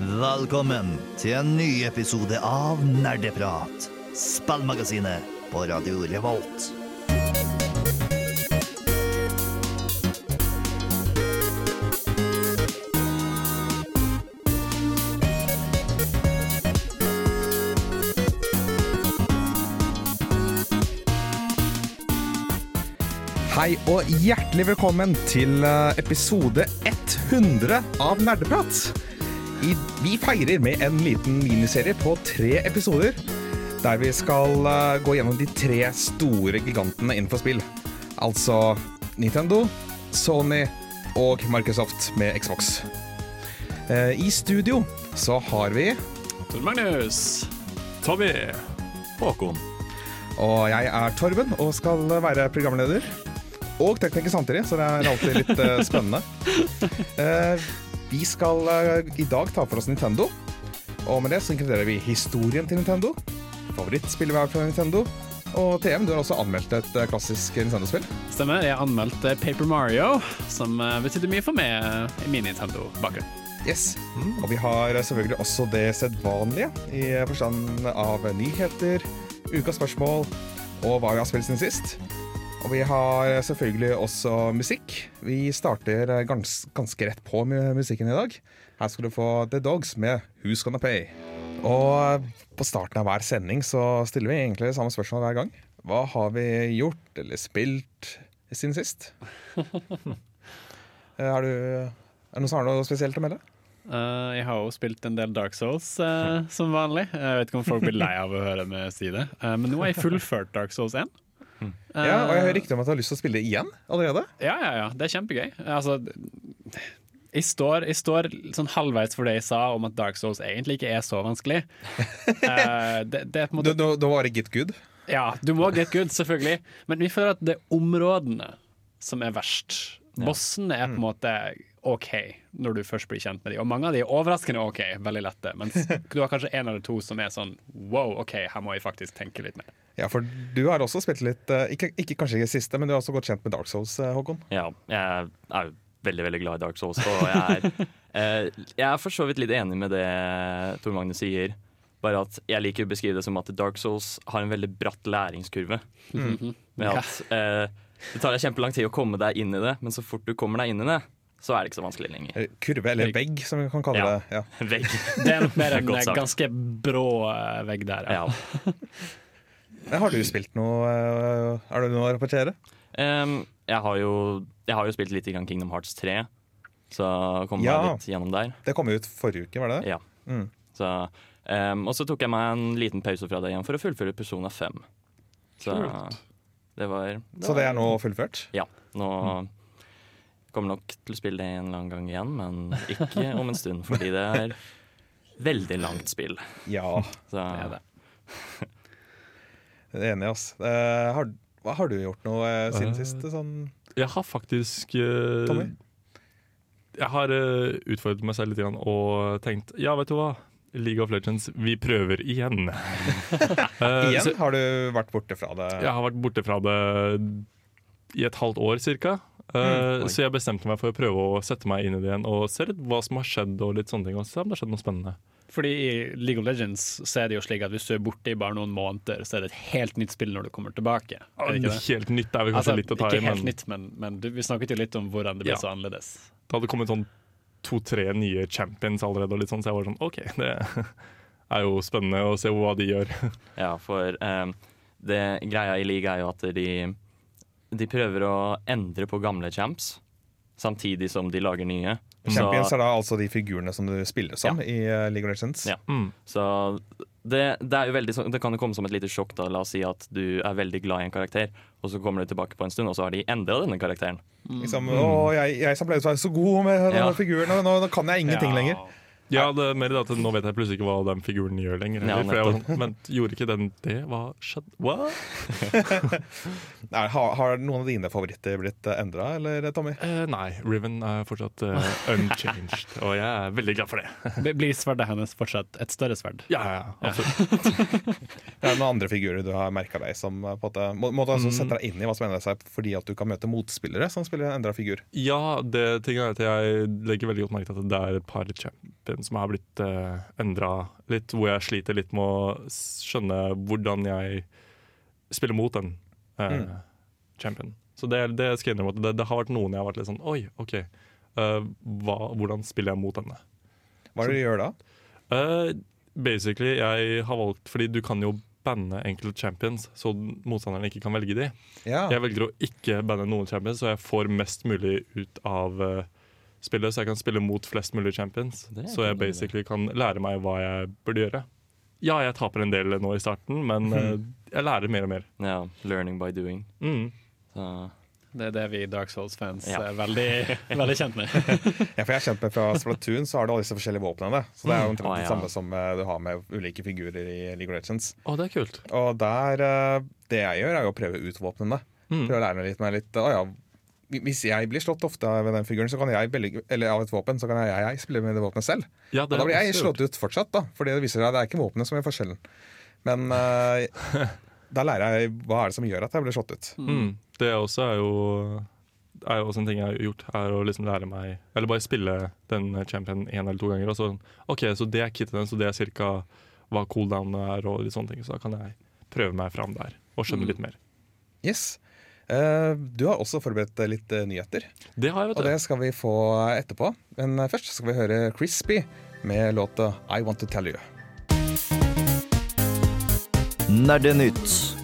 Velkommen til en ny episode av Nerdeprat. Spillmagasinet på Radio Revolt. Hei og hjertelig velkommen til eh, episode 100 av Nerdeprat. I, vi feirer med en liten miniserie på tre episoder, der vi skal uh, gå gjennom de tre store gigantene innenfor spill. Altså Nintendo, Sony og Microsoft med Xbox. Uh, I studio så har vi Tor Magnus. Tommy. Håkon. Og jeg er Torben og skal være programleder. Og tekniker samtidig, så det er alltid litt uh, spennende. Eh, vi skal eh, i dag ta for oss Nintendo. Og med det så inkluderer vi historien til Nintendo. Favorittspillet fra Nintendo. Og TM, du har også anmeldt et eh, klassisk Nintendo-spill. Stemmer. Jeg anmeldte Paper Mario, som eh, betydde mye for meg eh, i min Nintendo-bakgrunn. Yes. Og vi har eh, selvfølgelig også det sedvanlige, i forstand av nyheter, ukas spørsmål og hva vi har spilt siden sist. Og vi har selvfølgelig også musikk. Vi starter eh, gans ganske rett på med musikken i dag. Her skal du få The Dogs med Who's Gonna Pay. Og eh, på starten av hver sending så stiller vi egentlig det samme spørsmål hver gang. Hva har vi gjort eller spilt siden sist? er, du, er det noen som har noe spesielt å melde? Uh, jeg har jo spilt en del Dark Souls uh, som vanlig. Jeg vet ikke om folk blir lei av å høre meg si det, uh, men nå har jeg fullført Dark Souls 1. Ja, og jeg hører rykter om at du har lyst til å spille det igjen allerede. Ja, ja, ja. Det er kjempegøy. Altså, jeg står, jeg står sånn halvveis for det jeg sa om at Dark Souls egentlig ikke er så vanskelig. uh, det, det er måte du var det Get Good. Ja, du må get good, selvfølgelig. Men vi føler at det er områdene som er verst. Bossene er på en måte OK når du først blir kjent med dem. Og mange av de er overraskende OK, veldig lette. Mens du har kanskje en eller to som er sånn wow, OK, her må jeg faktisk tenke litt mer. Ja, for du har også spilt litt eh, ikke, ikke Kanskje ikke siste, men du har også gått kjent med Dark Souls, eh, Håkon. Ja, jeg er jo veldig veldig glad i Dark Souls. Og jeg er, eh, jeg er for så vidt litt enig med det Tor Magne sier. Bare at jeg liker å beskrive det som at Dark Souls har en veldig bratt læringskurve. Med at eh, Det tar deg kjempelang tid å komme deg inn i det, men så fort du kommer deg inn i det, så er det ikke så vanskelig lenger. Eh, Kurve, eller vegg, som vi kan kalle Ja. det. Ja. Vegg. Det er nok mer en ganske brå eh, vegg der. Ja. Ja. Eh, Har du spilt noe eh, Er det noe å rapportere? Um, jeg, har jo, jeg har jo spilt litt i grann Kingdom Hearts 3, så kom Ja. meg litt gjennom der. Det kom ut forrige uke, var det det? Ja. Mm. Så, um, og så tok jeg meg en liten pause fra det igjen for å fullføre Persona 5. Så det var, det Så det er nå fullført? Ja. Nå kommer nok til å spille det en eller annen gang igjen, men ikke om en stund, fordi det er veldig langt spill. Ja, Så Det er det. jeg er enig, ass. Eh, har, hva har du gjort noe eh, siden Eh, sist? Sånn Jeg har faktisk eh, Tommy? Jeg har uh, utfordret meg selv litt grann og tenkt ja, vet du hva. League of Legends, vi prøver igjen. Eh, Igjen? så Har du vært borte fra det? jeg har vært borte fra det i et halvt år cirka. Eh, Mm, så jeg bestemte meg for å prøve å sette meg inn i det igjen og se litt hva som har skjedd. og litt sånne ting, og se om det har skjedd noe spennende. Fordi i League of Legends så er det jo slik at hvis du er borte i bare noen måneder, så er det et helt nytt spill når du kommer tilbake. Er det ikke det? Helt nytt er vel kanskje Altså, litt å ta i, ikke helt men nytt, men, men du, vi snakket jo litt om hvordan det ble Ja. så annerledes. det hadde kommet sånn to-tre nye champions allerede, og litt sånn, så jeg var sånn OK, det er jo spennende å se hva de gjør. ja, for um, det greia i league er jo at de, de prøver å endre på gamle champs, samtidig som de lager nye. Champions Så- er da altså de figurene som du spiller som i eh, League of Legends? Ja. Mm. Så det, det, er jo veldig, det kan jo komme som et lite sjokk. da La oss si at du er veldig glad i en karakter, og så kommer du tilbake på en stund, og så har de endra denne karakteren. Liksom, å, jeg, jeg som pleide å være så god med denne Ja. figuren, nå, nå kan jeg ingenting Ja. lenger. Ja, det er mer det at nå vet jeg plutselig ikke hva den figuren gjør lenger. Ja, for jeg var sånn, men gjorde ikke den det? Hva skjedde? What? Nei, har, har noen av dine favoritter blitt uh, endra, eller Tommy? Eh, nei, Riven er fortsatt uh, unchanged, og jeg er veldig glad for det. Blir sverdet hennes fortsatt et større sverd? Ja, ja, absolutt. Er det noen andre figurer du har merka deg som på en måte, må, må du altså sette deg inn i hva som endrer seg, fordi at du kan møte motspillere som spiller en endra figur? Ja, det ting er at jeg legger veldig godt merke til at det er et par champ champion som har blitt uh, endra litt, hvor jeg sliter litt med å skjønne hvordan jeg spiller mot den eh, Mm. champion. Så det, det skal jeg innrømme at det, det har vært noen jeg har vært litt sånn Oi, OK. Uh, hva, hvordan spiller jeg mot denne? Hva er det du gjør da? Uh, basically, jeg har valgt Fordi du kan jo banne enkelte champions, så motstanderen ikke kan velge de. Ja. Jeg velger å ikke banne noen champions, så jeg får mest mulig ut av eh, spillet. Så jeg kan spille mot flest mulig champions. Så jeg basically kan lære meg hva jeg burde gjøre. Ja, jeg taper en del nå i starten, men eh, jeg lærer mer og mer. Ja, learning by doing. Mm. Så Det er det vi Dark Souls-fans Ja. er veldig, veldig kjent med. Ja, for jeg er kjent med Fra Splatoon så har du alle disse forskjellige våpnene. Så det er jo omtrent Å, det ja. samme som eh, du har med ulike figurer i League of Legends. Oh, det er kult. Og der, eh, det jeg gjør, er jo å prøve ut våpnene. Mm. Prøve å lære meg litt, meg litt oh, ja, hvis jeg blir slått ofte av den figuren, så kan jeg eller av et våpen, så kan jeg, jeg spille med det våpenet selv. Ja, Og da blir jeg slått ut fortsatt, da. Fordi det viser seg at det er ikke våpenet som gjør forskjellen. Men uh, da lærer jeg hva er det som gjør at jeg blir slått ut. Mm. Det også er jo, er jo også en ting jeg har gjort, er å liksom lære meg Eller bare spille den championen én eller to ganger. Og så, OK, så det er kittet den, så det er cirka hva cooldown er, og litt sånne ting. Så da kan jeg prøve meg fram der og skjønne Mm. litt mer. Yes. Eh, du har også forberedt eh, litt eh, nyheter, Det har jeg, vet du. og det skal vi få etterpå. Men eh, først skal vi høre Crispy med låta I Want To Tell You. Nerdenytt.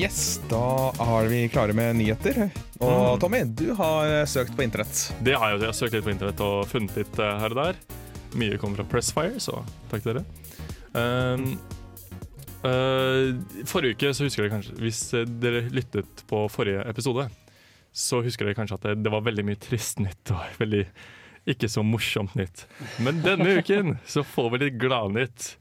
Yes, da er vi klare med nyheter. Og Tommy, du har eh, søkt på internett. Det har jeg jo. Jeg har søkt litt på internett og funnet litt eh, her og der. Mye kommer fra Pressfire, så takk til dere. Um, eh, forrige uke så husker dere kanskje Hvis eh, dere lyttet på forrige episode, så husker dere kanskje at det, det var veldig mye trist nytt og veldig ikke så morsomt nytt. Men denne uken så får vi litt gladnytt.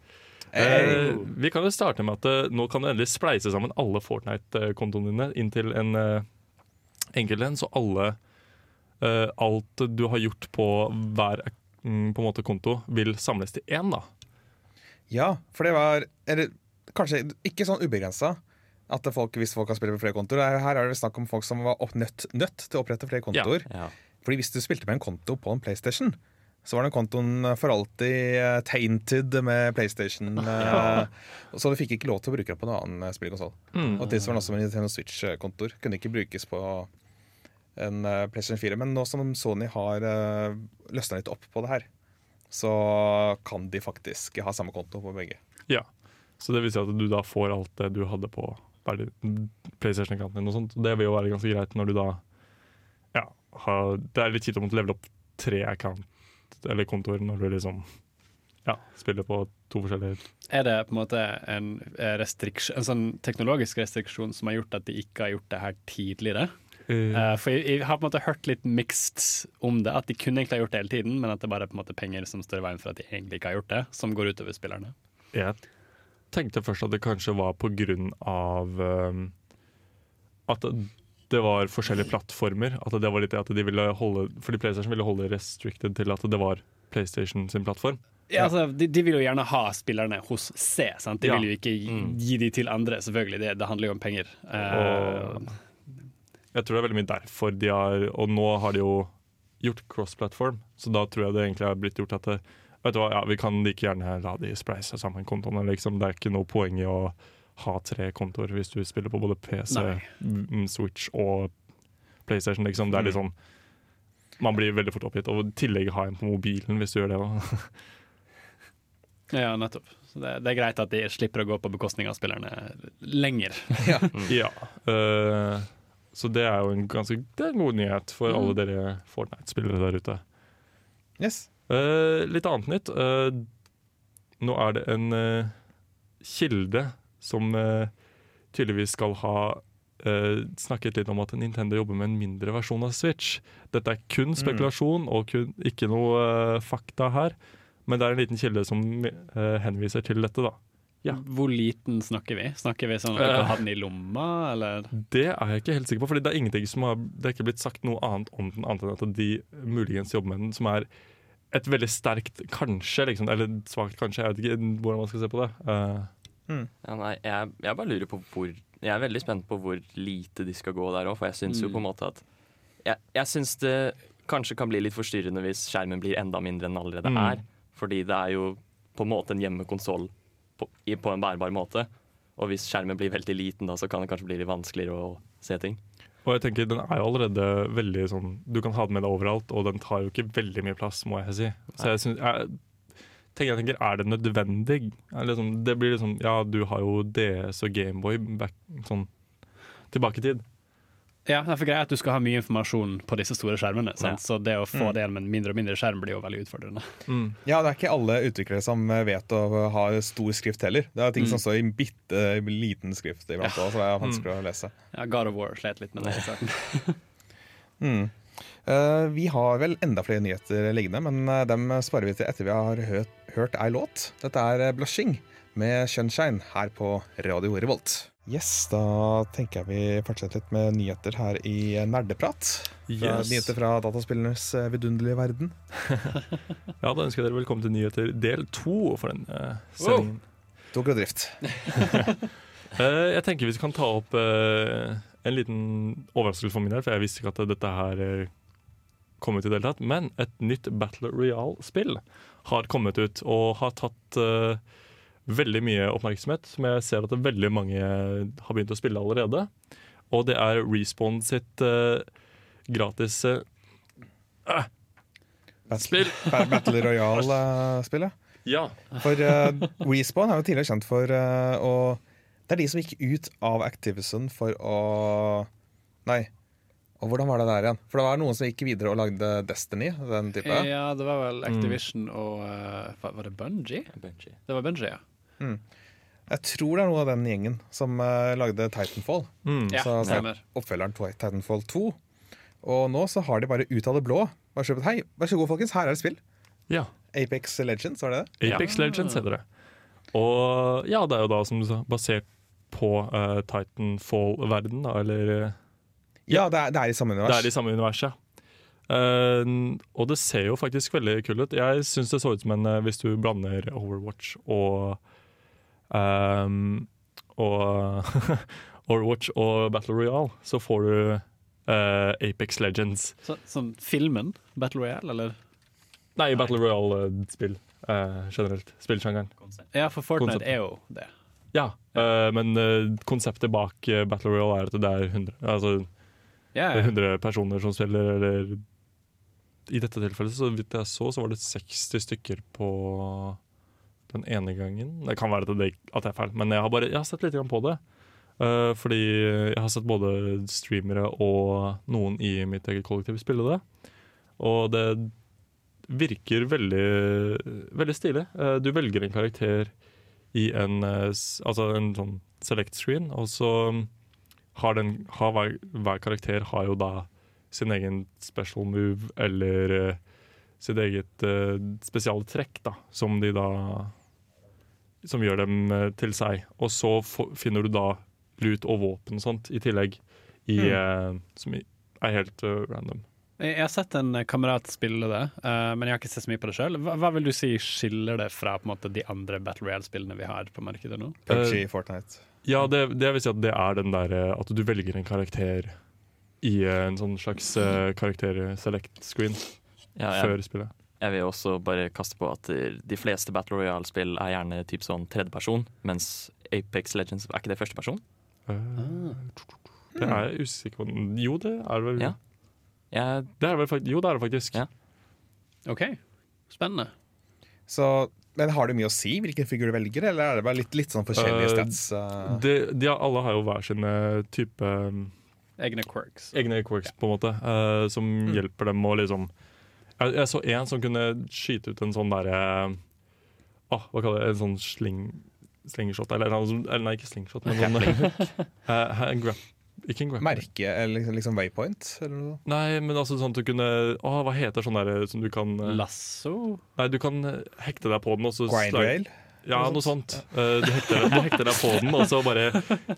Eh, vi kan jo starte med at eh, nå kan du endelig spleise sammen alle Fortnite-kontoene dine inn til en uh, enkel en, så alle uh, alt du har gjort på hver um, på en måte konto, vil samles til én. da. Ja, for det var Eller kanskje ikke sånn ubegrensa. At folk, hvis folk har spilt på flere kontoer. Er- Her er det snakk om folk som var opp, nødt, nødt til å opprette flere kontoer. ja. Fordi hvis du spilte med en konto på en PlayStation, så var den kontoen for alltid eh, tainted med PlayStation. Ja. Så du fikk ikke lov til å bruke den på noen annen spillkonsoll. Mm. Og tilsvarende også med Nintendo Switch-kontoer. Kunne ikke brukes på en eh, PlayStation 4. Men nå som Sony har løsna litt opp på det her, så kan de faktisk ha samme konto på begge. Ja. Så det vil si at du da får alt det du hadde på PlayStation-kanten din og sånt. Det vil jo være ganske greit når du da Ja, har, det er litt kjipt å måtte levele opp tre account eller kontoer når du liksom ja, spiller på to forskjellige Er det på en måte en, en sånn teknologisk restriksjon som har gjort at de ikke har gjort det her tidligere? Eh, for jeg, jeg har på en måte hørt litt mixed om det, at de kunne egentlig ha gjort det hele tiden, men at det bare er på en måte penger som står i veien for at de egentlig ikke har gjort det, som går utover spillerne. Jeg tenkte først at det kanskje var på grunn av um, at det var forskjellige plattformer. At det var litt det at de ville holde Fordi PlayStation ville holde restricted til at det var PlayStation sin plattform. Ja, altså, de, de vil jo gjerne ha spillerne hos C, sant? de Ja. vil jo ikke gi, Mm. gi de til andre, selvfølgelig. Det, det handler jo om penger. Eh, Og jeg tror det er veldig mye derfor de har Og nå har de jo gjort cross-platform, så da tror jeg det egentlig har blitt gjort at det, Vet du hva, ja, Vi kan like gjerne la de spleise sammen kontoene. Liksom. Det er ikke noe poeng i å ha tre kontoer hvis du spiller på både PC, Nei. mm, Switch og PlayStation. Liksom. Det er litt sånn Man blir veldig fort oppgitt. Og i tillegg ha en på mobilen hvis du gjør det. Ja, nettopp. Så det, det er greit at de slipper å gå på bekostning av spillerne lenger. ja. eh, så det er jo en ganske det er en god nyhet for alle dere Fortnite-spillere der ute. Yes. Eh, litt annet nytt. Eh, nå er det en eh, kilde som tydeligvis skal ha Uh, snakket litt om at Nintendo jobber med en mindre versjon av Switch. Dette er kun spekulasjon og kun, ikke noe uh, fakta her. Men det er en liten kilde som uh, henviser til dette, da. Ja. Hvor liten snakker vi? Snakker vi sånn at du kan ha den i lomma, eller? Det er jeg ikke helt sikker på, Fordi det er ingenting som har Det er ikke blitt sagt noe annet om den, annet enn at de muligens jobber med den, som er et veldig sterkt kanskje, liksom, eller svakt kanskje, jeg vet ikke hvordan man skal se på det. Eh, Ja, nei, jeg, jeg bare lurer på hvor Jeg er veldig spent på hvor lite de skal gå der òg, for jeg syns jo Mm. på en måte at Jeg, jeg syns det kanskje kan bli litt forstyrrende hvis skjermen blir enda mindre enn den allerede Mm. er. Fordi det er jo på en måte en hjemmekonsoll på, på en bærbar måte. Og hvis skjermen blir veldig liten, da, så kan det kanskje bli litt vanskeligere å se ting. Og jeg tenker, den er jo allerede veldig sånn Du kan ha den med deg overalt, og den tar jo ikke veldig mye plass, må jeg si. Så jeg, synes, jeg, tenker, jeg tenker, er det nødvendig? Er det, liksom, det blir liksom Ja, du har jo DS og Gameboy back, sånn tilbake i tid. Ja, det er for greia at du skal ha mye informasjon på disse store skjermene. Sant? Ja. Så det å få Mm. det med en mindre og mindre skjerm blir jo veldig utfordrende. Mm. Ja, det er ikke alle utviklere som eh, vet å ha stor skrift heller. Det er ting som står i bitte liten skrift iblant ja. så det er vanskelig å lese. Ja, God of War slet litt med det. Mm. Uh, vi har vel enda flere nyheter liggende, men eh, dem sparer vi til etter vi har hørt, hørt ei låt. Dette er eh, 'Blushing' med 'Sunshine' her på Radio Revolt. Yes, da tenker jeg vi fortsetter litt med nyheter her i eh, Nerdeprat. Yes. Nyheter fra dataspillenes eh, vidunderlige verden. Ja, Da ønsker jeg dere velkommen til nyheter del to for den uh, sendingen. Tok og drift. uh, jeg tenker vi kan ta opp uh, en liten overraskelse for min del, for jeg visste ikke at dette her eh, kom ut i det hele tatt. Men et nytt Battle Royale-spill har kommet ut og har tatt eh, veldig mye oppmerksomhet. Som jeg ser at det veldig mange har begynt å spille allerede. Og det er Respawn sitt uh, gratis uh, Spill. Battle Royale-spillet. Ja. For Respawn er jo tidligere kjent for å Det er de som gikk ut av Activision for å Nei. Og hvordan var det der igjen? For det var noen som gikk videre og lagde Destiny. Den type. Ja, det var vel Activision og eh, Var det Bungie? Bungie. Det var Bungie, ja. Jeg tror det er noe av den gjengen som uh, lagde Titanfall. Mm. Ja, Så- stemmer. Oppfølgeren til Titanfall 2. Og nå så har de bare ut av det blå bare kjøpt Hei, vær så god, folkens, her er det spill. ja. Apex Legends, var det det? Apex Legends heter det. Og ja, det er jo da som du sa, basert på uh, Titanfall-verden, da, eller eh, Ja, det er, det er i samme univers. Det er i samme univers, ja. Uh, og det ser jo faktisk veldig kult ut. Jeg syns det så ut som en uh, Hvis du blander Overwatch og ehm, Og Overwatch og Battle Royale, så får du uh, Apex Legends. Så, sånn filmen, Battle Royale, eller? Nei, Battle Royale-spill uh, generelt. Spillsjangeren. Ja, for Fortnite konseptet. er jo det. Ja, uh, men eh, konseptet bak eh, Battle Royale er at det er 100, altså, yeah. det er 100 personer som spiller, eller I dette tilfellet, så vidt jeg så, så var det 60 stykker på den ene gangen. Det kan være at det, at jeg er feil, men jeg har, bare, jeg har sett litt på det. Uh, fordi jeg har sett både streamere og noen i mitt eget kollektiv spille det. Og det virker veldig, veldig stilig. Uh, du velger en karakter i en, uh, altså en sånn select screen, og så har, den, har hver, hver karakter har jo da sin egen special move eller sitt eget spesiale trekk, da, som de da Som gjør dem eh, til seg. Og så finner du da lut og våpen og sånt i tillegg, i, eh, som er helt eh, random. Jeg har sett en kamerat spille det, eh, men jeg har ikke sett så mye på det sjøl. Hva, hva vil du si skiller det fra på en måte, de andre Battle Royale-spillene vi har på markedet nå? PUBG, Fortnite. Ja, det, det vil si at det er den der eh, at du velger en karakter i en sånn slags karakter-select-screen Ja, ja. før spillet. Jeg vil også bare kaste på at de fleste Battle Royale-spill er gjerne typ sånn tredjeperson, mens Apex Legends er ikke det førsteperson? Uh, Det er jeg usikker på. Jo, det er det vel. Ja. Jeg, Det er vel jo, det er det faktisk. Ja. OK, spennende. Så, men har det mye å si hvilken figur du velger, eller er det bare litt, litt sånn forskjellige Eh, stats? Uh, De, de alle har jo hver sine type Egne quirks. egne quirks, på en måte, uh, som hjelper dem å liksom Jeg, jeg så en som kunne skyte ut en sånn derre ah, Hva kaller det? En sånn sling, slingshot, eller, eller nei, ikke slingshot, men noen, uh, en grap, Ikke en grap. Merke, eller liksom, liksom waypoint? Eller noe? Nei, men altså sånn at du kunne Å, hva heter sånn derre som du kan eh, Lasso? Nei, du kan eh, hekte deg på den, og så Grind slide- rail? Ja, noe sånt. Eh, du, hekter, du hekter deg på den, og så bare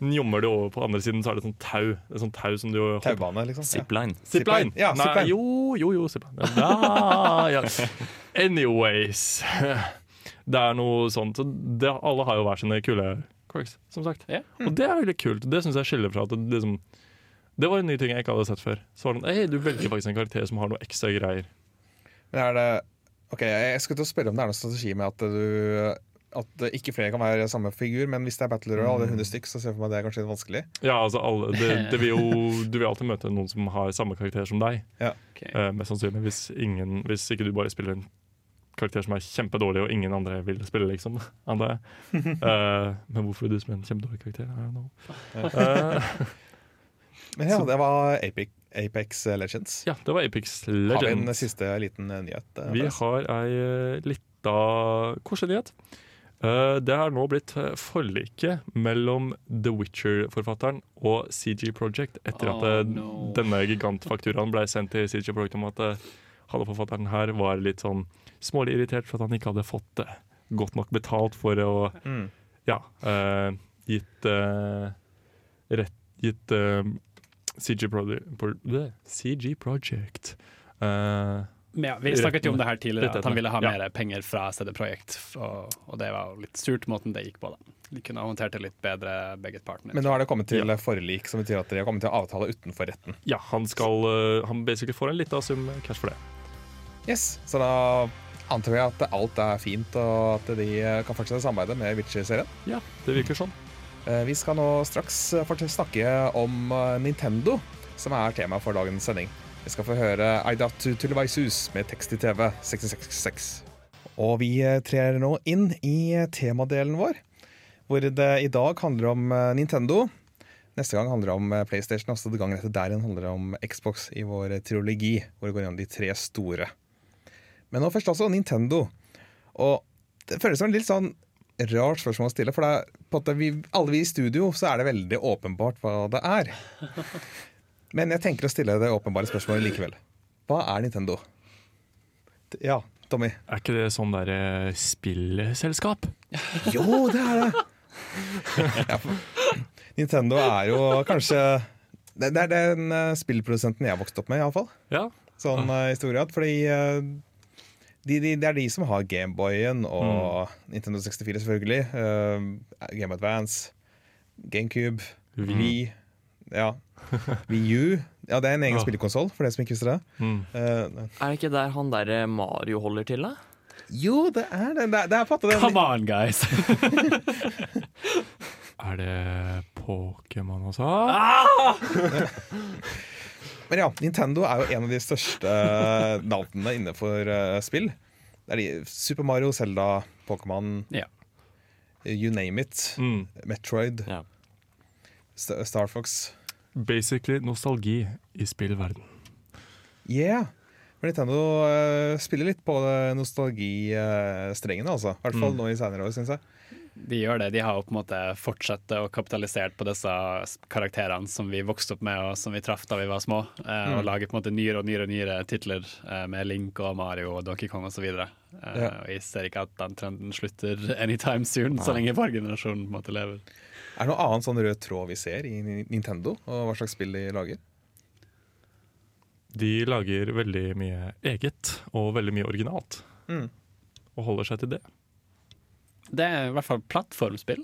njommer du over på andre siden, så er det sånn tau. Det er sånn tau som du Taubane, liksom? Ja. Zipline. Zipline! Ja, Nei, zipline. jo, jo, jo, zipline. Ja, ja. Anyways. Det er noe sånt. Det, alle har jo hver sine kule quirks, som sagt. Ja. Og det er veldig kult. Det syns jeg skiller fra at det, liksom, Det var en ny ting jeg ikke hadde sett før. Så var det sånn, «Hei, Du velger faktisk en karakter som har noe ekstra greier. Men er det Ok, Jeg skulle til å spørre om det er noen strategi med at du At ikke flere kan være samme figur, men hvis det er Battle Royale, det er 100 stykk, så ser jeg for meg det er kanskje litt vanskelig. Ja, altså alle, det, det vil jo, Du vil alltid møte noen som har samme karakter som deg. Ok. Eh, mest sannsynlig hvis, ingen, hvis ikke du bare spiller en karakter som er kjempedårlig, og ingen andre vil spille, liksom. Andre. jeg. Eh, men hvorfor vil du spille en kjempedårlig karakter? I don't know. Eh, Men ja, det var Apex, Apex Legends. ja, det var Apex Legends. Har vi en siste liten eh, nyhet? eh, Vi har ei eh, lita koselig nyhet. Eh, det har nå blitt eh, forliket mellom The Witcher-forfatteren og CG Project etter at Oh, no. denne gigantfakturaen ble sendt til CG Project om at han halve forfatteren her var litt sånn smålig irritert for at han ikke hadde fått det godt nok betalt for å Mm. ja, Uh, gitt uh, rett Gitt uh, CG, Pro CG Project eh, Men ja, vi snakket jo om det her tidligere, at han ville ha Ja. mer penger fra CD Projekt. Og, og det var jo litt surt måten det gikk på. da. De kunne ha håndtert det litt bedre, begge partene. Men nå har det kommet til Ja. forlik, som betyr at de har kommet til avtale utenfor retten. Ja, han skal eh, Han basically får en liten sum cash for det. Yes, Så da antar jeg at alt er fint, og at de kan fortsette samarbeidet med Witcher-serien. Ja, det virker sånn. Eh, Vi skal nå straks eh, snakke om Nintendo, som er tema for dagens sending. Vi skal få høre Aidatu Tulevaisus med tekst i TV 666. Og vi eh, trer nå inn i eh, temadelen vår, hvor det i dag handler om eh, Nintendo. Neste gang handler det om PlayStation, og så gangen etter der igjen handler det om Xbox i vår triologi, hvor det går gjennom de tre store. Men nå først altså Nintendo. Og det føles som en litt sånn rart spørsmål å stille, for det er, på at vi, alle vi i studio så er det veldig åpenbart hva det er. Men jeg tenker å stille det åpenbare spørsmålet likevel. Hva er Nintendo? Ja, Tommy. Er ikke det sånn derre spillselskap? Jo, det er det! Ja, Nintendo er jo kanskje Det, det er den eh, spillprodusenten jeg har vokst opp med, iallfall. Ja. Sånn uh, historiet. Fordi eh, de, de, det er de som har Gameboyen og Nintendo 64, selvfølgelig. Uh, Game Advance, GameCube, Wii. Wii. Ja. Wii U. Ja, det er en egen ja. spillekonsoll, for det som ikke visste det. Mm. Uh, Er det ikke der han der Mario holder til, da? jo, det er det. Det er, det er Come on, guys! Er det Pokémon også? Men ja, Nintendo er jo en av de største navnene innenfor eh, spill. Det er de Super Mario, Zelda, Pokémon, yeah. you name it. Mm. Metroid, yeah. St Star Fox. Basically nostalgi i spillverden. Yeah! Men Nintendo uh, spiller litt på eh, nostalgistrengene, altså. I hvert fall Mm. nå i senere år, syns jeg. De gjør det. De har jo på en måte fortsatt og kapitalisert på disse karakterene som vi vokste opp med og som vi traff da vi var små. Mm. Og lager på en måte nyere og nyere og nyere titler eh, med Link og Mario og Donkey Kong osv. Eh, Ja. Og jeg ser ikke at den trenden slutter anytime soon, så lenge vår generasjon på en måte lever. Er det noe annet sånn rød tråd vi ser i Nintendo, og hva slags spill de lager? De lager veldig mye eget og veldig mye originalt. Mm. Og holder seg til det. Det er i hvert fall plattformspill,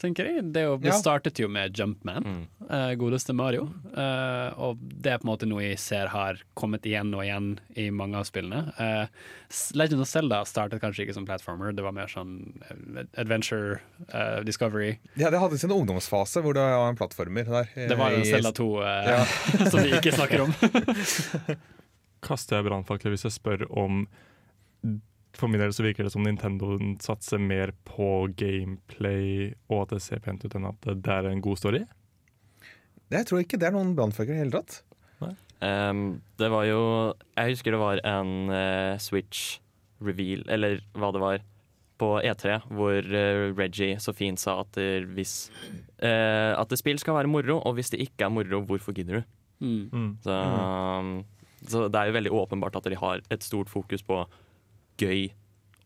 tenker jeg. Det, jo, det Ja. startet jo med Jumpman, Mm. uh, godeste Mario. Uh, og det er på en måte noe jeg ser har kommet igjen og igjen i mange av spillene. Uh, Legend of Zelda startet kanskje ikke som platformer, det var mer sånn adventure, discovery. Ja, det hadde sin ungdomsfase hvor det var en plattformer der. Det var jo Zelda 2 eh, Ja. som vi ikke snakker om. Kaster jeg brannfakler hvis jeg spør om For min del så virker det som Nintendo satser mer på gameplay og at det ser pent ut, enn at det er en god story. Jeg tror ikke det er noen brannfakler i det hele tatt. Um, det var jo Jeg husker det var en uh, Switch reveal, eller hva det var, på E3, hvor uh, Reggie så fint sa at det, hvis uh, At det spill skal være moro, og hvis det ikke er moro, hvorfor gidder du? Mm. Mm. Så, um, så det er jo veldig åpenbart at de har et stort fokus på gøy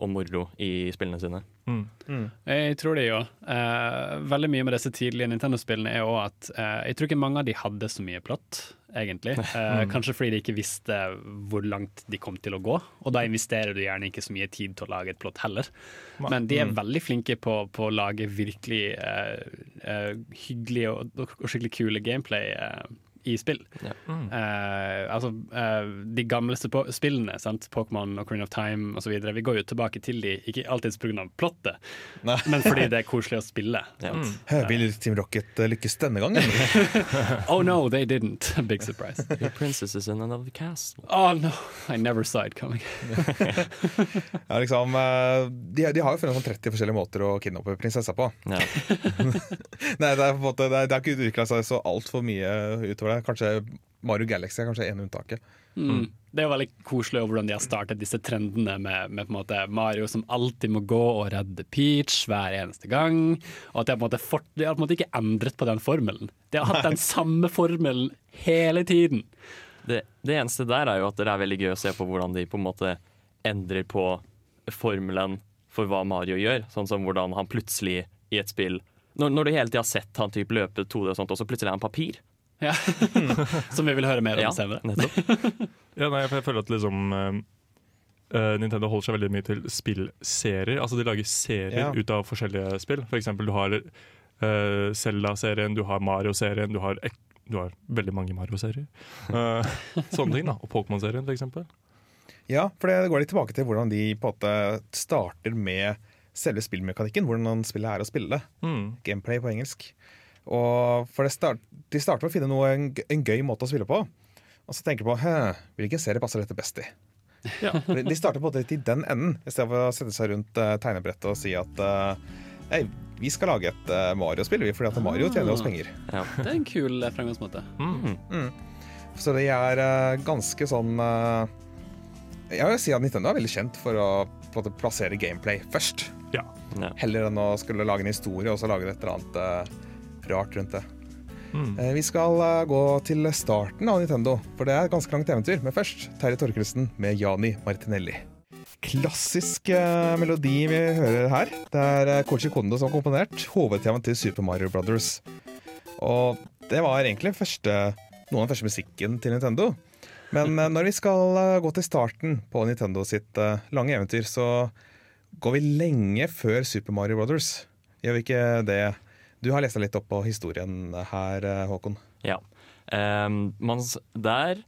og moro i spillene sine. Mm. Jeg tror det jo. Eh, veldig mye med disse tidlige Nintendo-spillene er òg at eh, jeg tror ikke mange av de hadde så mye plott, egentlig. Eh, kanskje fordi de ikke visste hvor langt de kom til å gå, og da investerer du gjerne ikke så mye tid til å lage et plott heller. Men de er veldig flinke på, på å lage virkelig eh, eh, hyggelige og, og skikkelig kule gameplay. eh, i spill. Ja. Eh, altså, uh, de gamleste på spillene, sant? Pokémon og Queen of Time osv., vi går jo tilbake til de, ikke alltid pga. plottet, Nei. men fordi det er koselig å spille. Ja. Mm. Vil Team Rocket eh, lykkes denne gangen? Oh no, they didn't. Big surprise. Your princess is in another castle. Oh no, I never saw it coming. Ja, liksom, de, de har jo funnet sånn 30 forskjellige måter å kidnappe prinsessa på. Ja. Nei, det er på en måte, det er, det er ikke utvikla seg så altfor mye utover det. Kanskje Mario Galaxy er kanskje ene unntaket. Mm. Det er jo veldig koselig over hvordan de har startet disse trendene med, med på en måte Mario som alltid må gå og redde Peach hver eneste gang. Og at de har på en måte, fort, de har på en måte ikke endret på den formelen. De har hatt den samme formelen hele tiden. Det, det eneste der er jo at det er veldig gøy å se på hvordan de på en måte endrer på formelen for hva Mario gjør. Sånn som hvordan han plutselig i et spill Når, når du hele tida har sett han typ løpe 2D og sånt, og så plutselig er han papir. Ja. som vi vil høre mer om Ja, senere. nettopp. Ja, nei, for jeg føler at liksom eh, eh, Nintendo holder seg veldig mye til spillserier. Altså De lager serier Ja. ut av forskjellige spill. For eksempel du har uh, Zelda-serien, du har Mario-serien, du har, du har veldig mange Mario-serier. Uh, sånne ting, da. Og Pokémon-serien, eksempel. Ja, for det går litt tilbake til hvordan de på en måte starter med selve spillmekanikken. Hvordan spillet er å spille. Mm. Gameplay på engelsk. Og for det start, De starter med å finne noe, en, en gøy måte å spille på. Og så tenker de på Hæ, hvilken serie passer dette best i. Ja. De de starter på måte til den enden, i stedet for å sette seg rundt uh, tegnebrettet og si at uh, hey, vi skal lage et uh, Mario-spill, fordi at Mario tjener oss penger. Ja. Det er en kul eh, fremgangsmåte. Mm. Så de er eh, ganske sånn eh, Jeg vil si at Nintendo er veldig kjent for å på en måte, plassere gameplay først. Ja. Heller enn å skulle lage en historie og så lage et eller annet eh, rart rundt det. Mm. Eh, vi skal eh, gå til starten av Nintendo, for det er et ganske langt eventyr. Men først Terje Torkelsen med Jani Martinelli. Klassisk eh, melodi vi hører her. Det er Kochi Kondo som har komponert hovedtemaet til Super Mario Brothers. Og det var egentlig første, noe av den første musikken til Nintendo. Men eh, når vi skal eh, gå til starten på Nintendo sitt eh, lange eventyr, så går vi lenge før Super Mario Brothers. Gjør vi ikke det? Du har lest deg litt opp på historien her, eh, Håkon. Ja. Um, det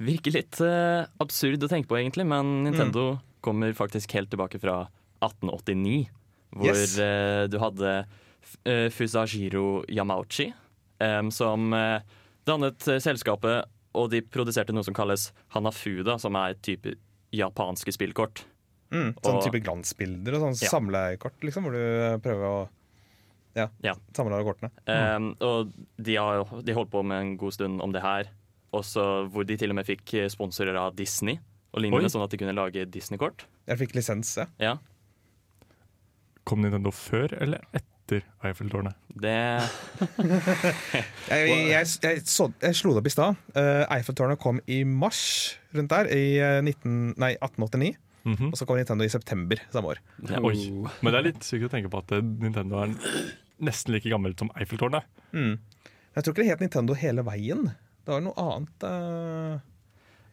virker litt uh, absurd å tenke på, egentlig, men Nintendo kommer faktisk helt tilbake fra 1889. Hvor Yes. uh, du hadde uh, Fusajiro Yamauchi, um, som dannet selskapet, og de produserte noe som kalles Hanafuda, som er et type japanske spillkort. Mm, sånn type glansbilder og sånn Ja. samleikort, liksom, hvor du prøver å ja, Ja. samle kortene. Mm. Um, og de har de holdt på med en god stund om det her. Også hvor de til og med fikk eh, sponsorer av Disney, og lignende, sånn at de kunne lage Disney-kort. Jeg fikk lisens, ja. Ja, Kom Nintendo før eller etter Eiffeltårnet? det Jeg, jeg, jeg, så, jeg slo det opp i stad. Uh, Eiffeltårnet kom i mars rundt der, i eh, 19, nei, 1889. Mhm. Og så kom Nintendo i september samme år. ja. Oi. Men det er litt sykt å tenke på at eh, Nintendo er nesten like gammelt som Eiffeltårnet. Mm. Jeg tror ikke det het Nintendo hele veien. Det var noe annet. Uh...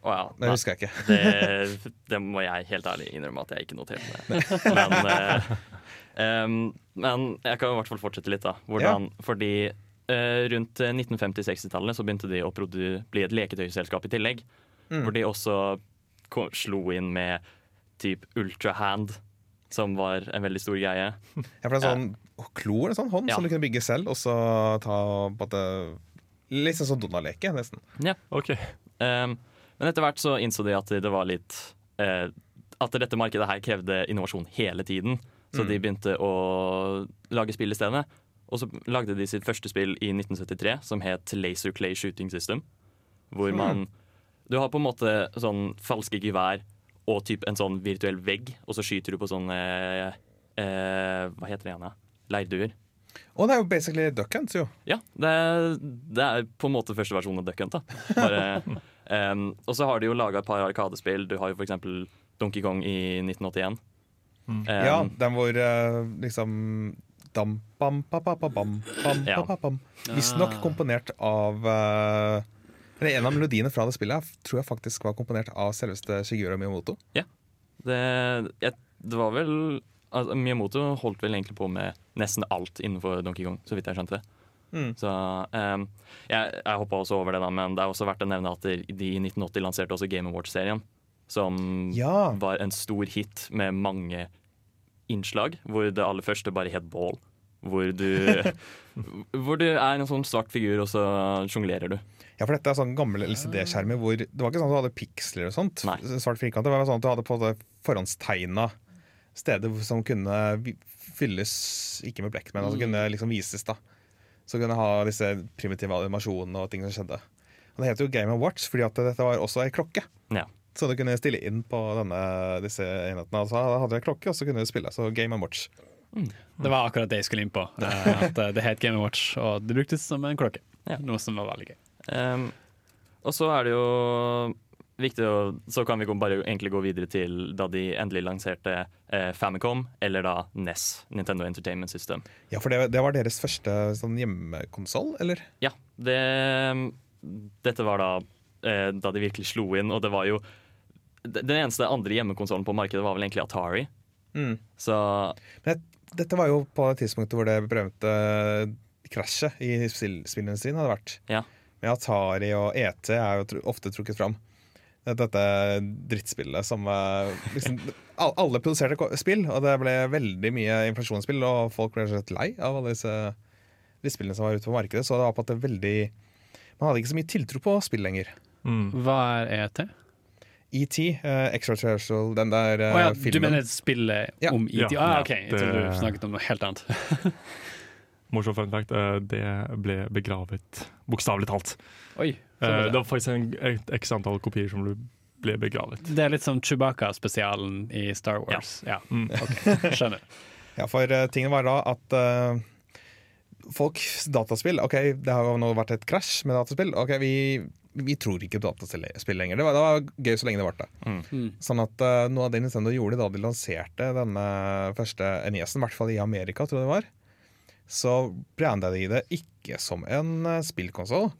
Oh ja. det husker jeg ikke. det, det må jeg helt ærlig innrømme at jeg ikke noterte det. Men, eh, um, men jeg kan i hvert fall fortsette litt, da. Hvordan, Fordi eh, rundt 1950-60-tallet så begynte de å bli et leketøyselskap i tillegg. Mm. Hvor de også slo inn med typ Ultra Hand, som var en veldig stor greie. Ja, for det er sånn klo eller sånn hånd Ja. som du kunne bygge selv, og så ta på måte Litt sånn som Donald-leke, nesten. Ja. Ok. Um, men etter hvert så innså de at det var litt uh, At dette markedet her krevde innovasjon hele tiden. Så Mm. de begynte å lage spill i stedet. Og så lagde de sitt første spill i 1973 som het Laser Clay Shooting System. Hvor man Du har på en måte sånn falske gevær og typ en sånn virtuell vegg, og så skyter du på sånn eh, eh, Hva heter det igjen? Leirduer. Og det er jo basically Duck Hunt, jo. Ja, det, det er på en måte første versjon av Duck Hunt. da. Bare, em, og så har de jo laga et par arkadespill. Du har jo f.eks. Donkey Kong i 1981. Em, Ja, den hvor eh, liksom. Visstnok komponert av eh, eller En av melodiene fra det spillet tror jeg faktisk var komponert av selveste Shigura Miyamoto. det, jeg, det var vel altså, Miyamoto holdt vel egentlig på med nesten alt innenfor Donkey Kong, så vidt jeg skjønte det. Så um, Jeg, jeg hoppa også over det, da, men det er også verdt å nevne at de i 1980 lanserte også Game Awards-serien. Som Ja. var en stor hit med mange innslag, hvor det aller første bare het Ball. Hvor du, hvor du er en sånn svart figur, og så sjonglerer du. Ja, for dette er sånn gamle LCD-skjermer hvor Det var ikke sånn at du hadde piksler og sånt. Nei. Svart firkant. Det var sånn at du hadde på det forhåndstegna steder som kunne fylles, ikke med blekk, men altså kunne liksom vises, da. Så kunne ha disse primitive animasjonene og ting som skjedde. Og det heter jo Game of Watch fordi at dette var også ei klokke. Ja. Så du kunne stille inn på denne, disse enhetene. Altså, hadde du en klokke, og så kunne du spille. Så Game of Watch. Det var akkurat det jeg skulle inn på. At eh, det het Game Watch, og det bruktes som en klokke. Ja. Noe som var veldig gøy. Ehm, og så er det jo viktig å Så kan vi bare egentlig gå videre til da de endelig lanserte eh, Famicom, eller da NES, Nintendo Entertainment System. Ja, for det, det var deres første sånn hjemmekonsoll, eller? Ja, det Dette var da eh, da de virkelig slo inn, og det var jo Den eneste andre hjemmekonsollen på markedet var vel egentlig Atari. Mm. Så Men dette var jo på tidspunktet hvor det berømte krasjet i spill- spillindustrien hadde vært. Ja. Med Atari og ET er jo ofte trukket fram. Dette drittspillet som eh, liksom, Alle produserte spill, og det ble veldig mye inflasjonsspill, og folk ble rett lei av alle disse drittspillene som var ute på markedet. Så det var på at det veldig Man hadde ikke så mye tiltro på spill lenger. Mm. Hva er ET? ET, uh, Extraterrestrial, den der uh, oh, ja, du mener spillet Ja. om ET? Ja. ah, OK, jeg trodde du snakket om noe helt annet. Morsom fun fact. eh, Det ble begravet, bokstavelig talt. Oi, Eh, Det det. var faktisk en, et x antall kopier som ble- begravet. det er litt som Chewbacca-spesialen i Star Wars. Ja, Mm. ok, Skjønner. Ja, for uh, tingen var da at uh, folks dataspill OK, det har jo nå vært et krasj med dataspill. Ok, Vi, vi tror ikke på dataspill lenger. Det var, det var gøy så lenge det varte. Mm. Sånn at uh, noe av det Nintendo gjorde da de lanserte denne første NES-en, i hvert fall i Amerika, tror jeg det var, så branda de det ikke som en uh, spillkonsoll,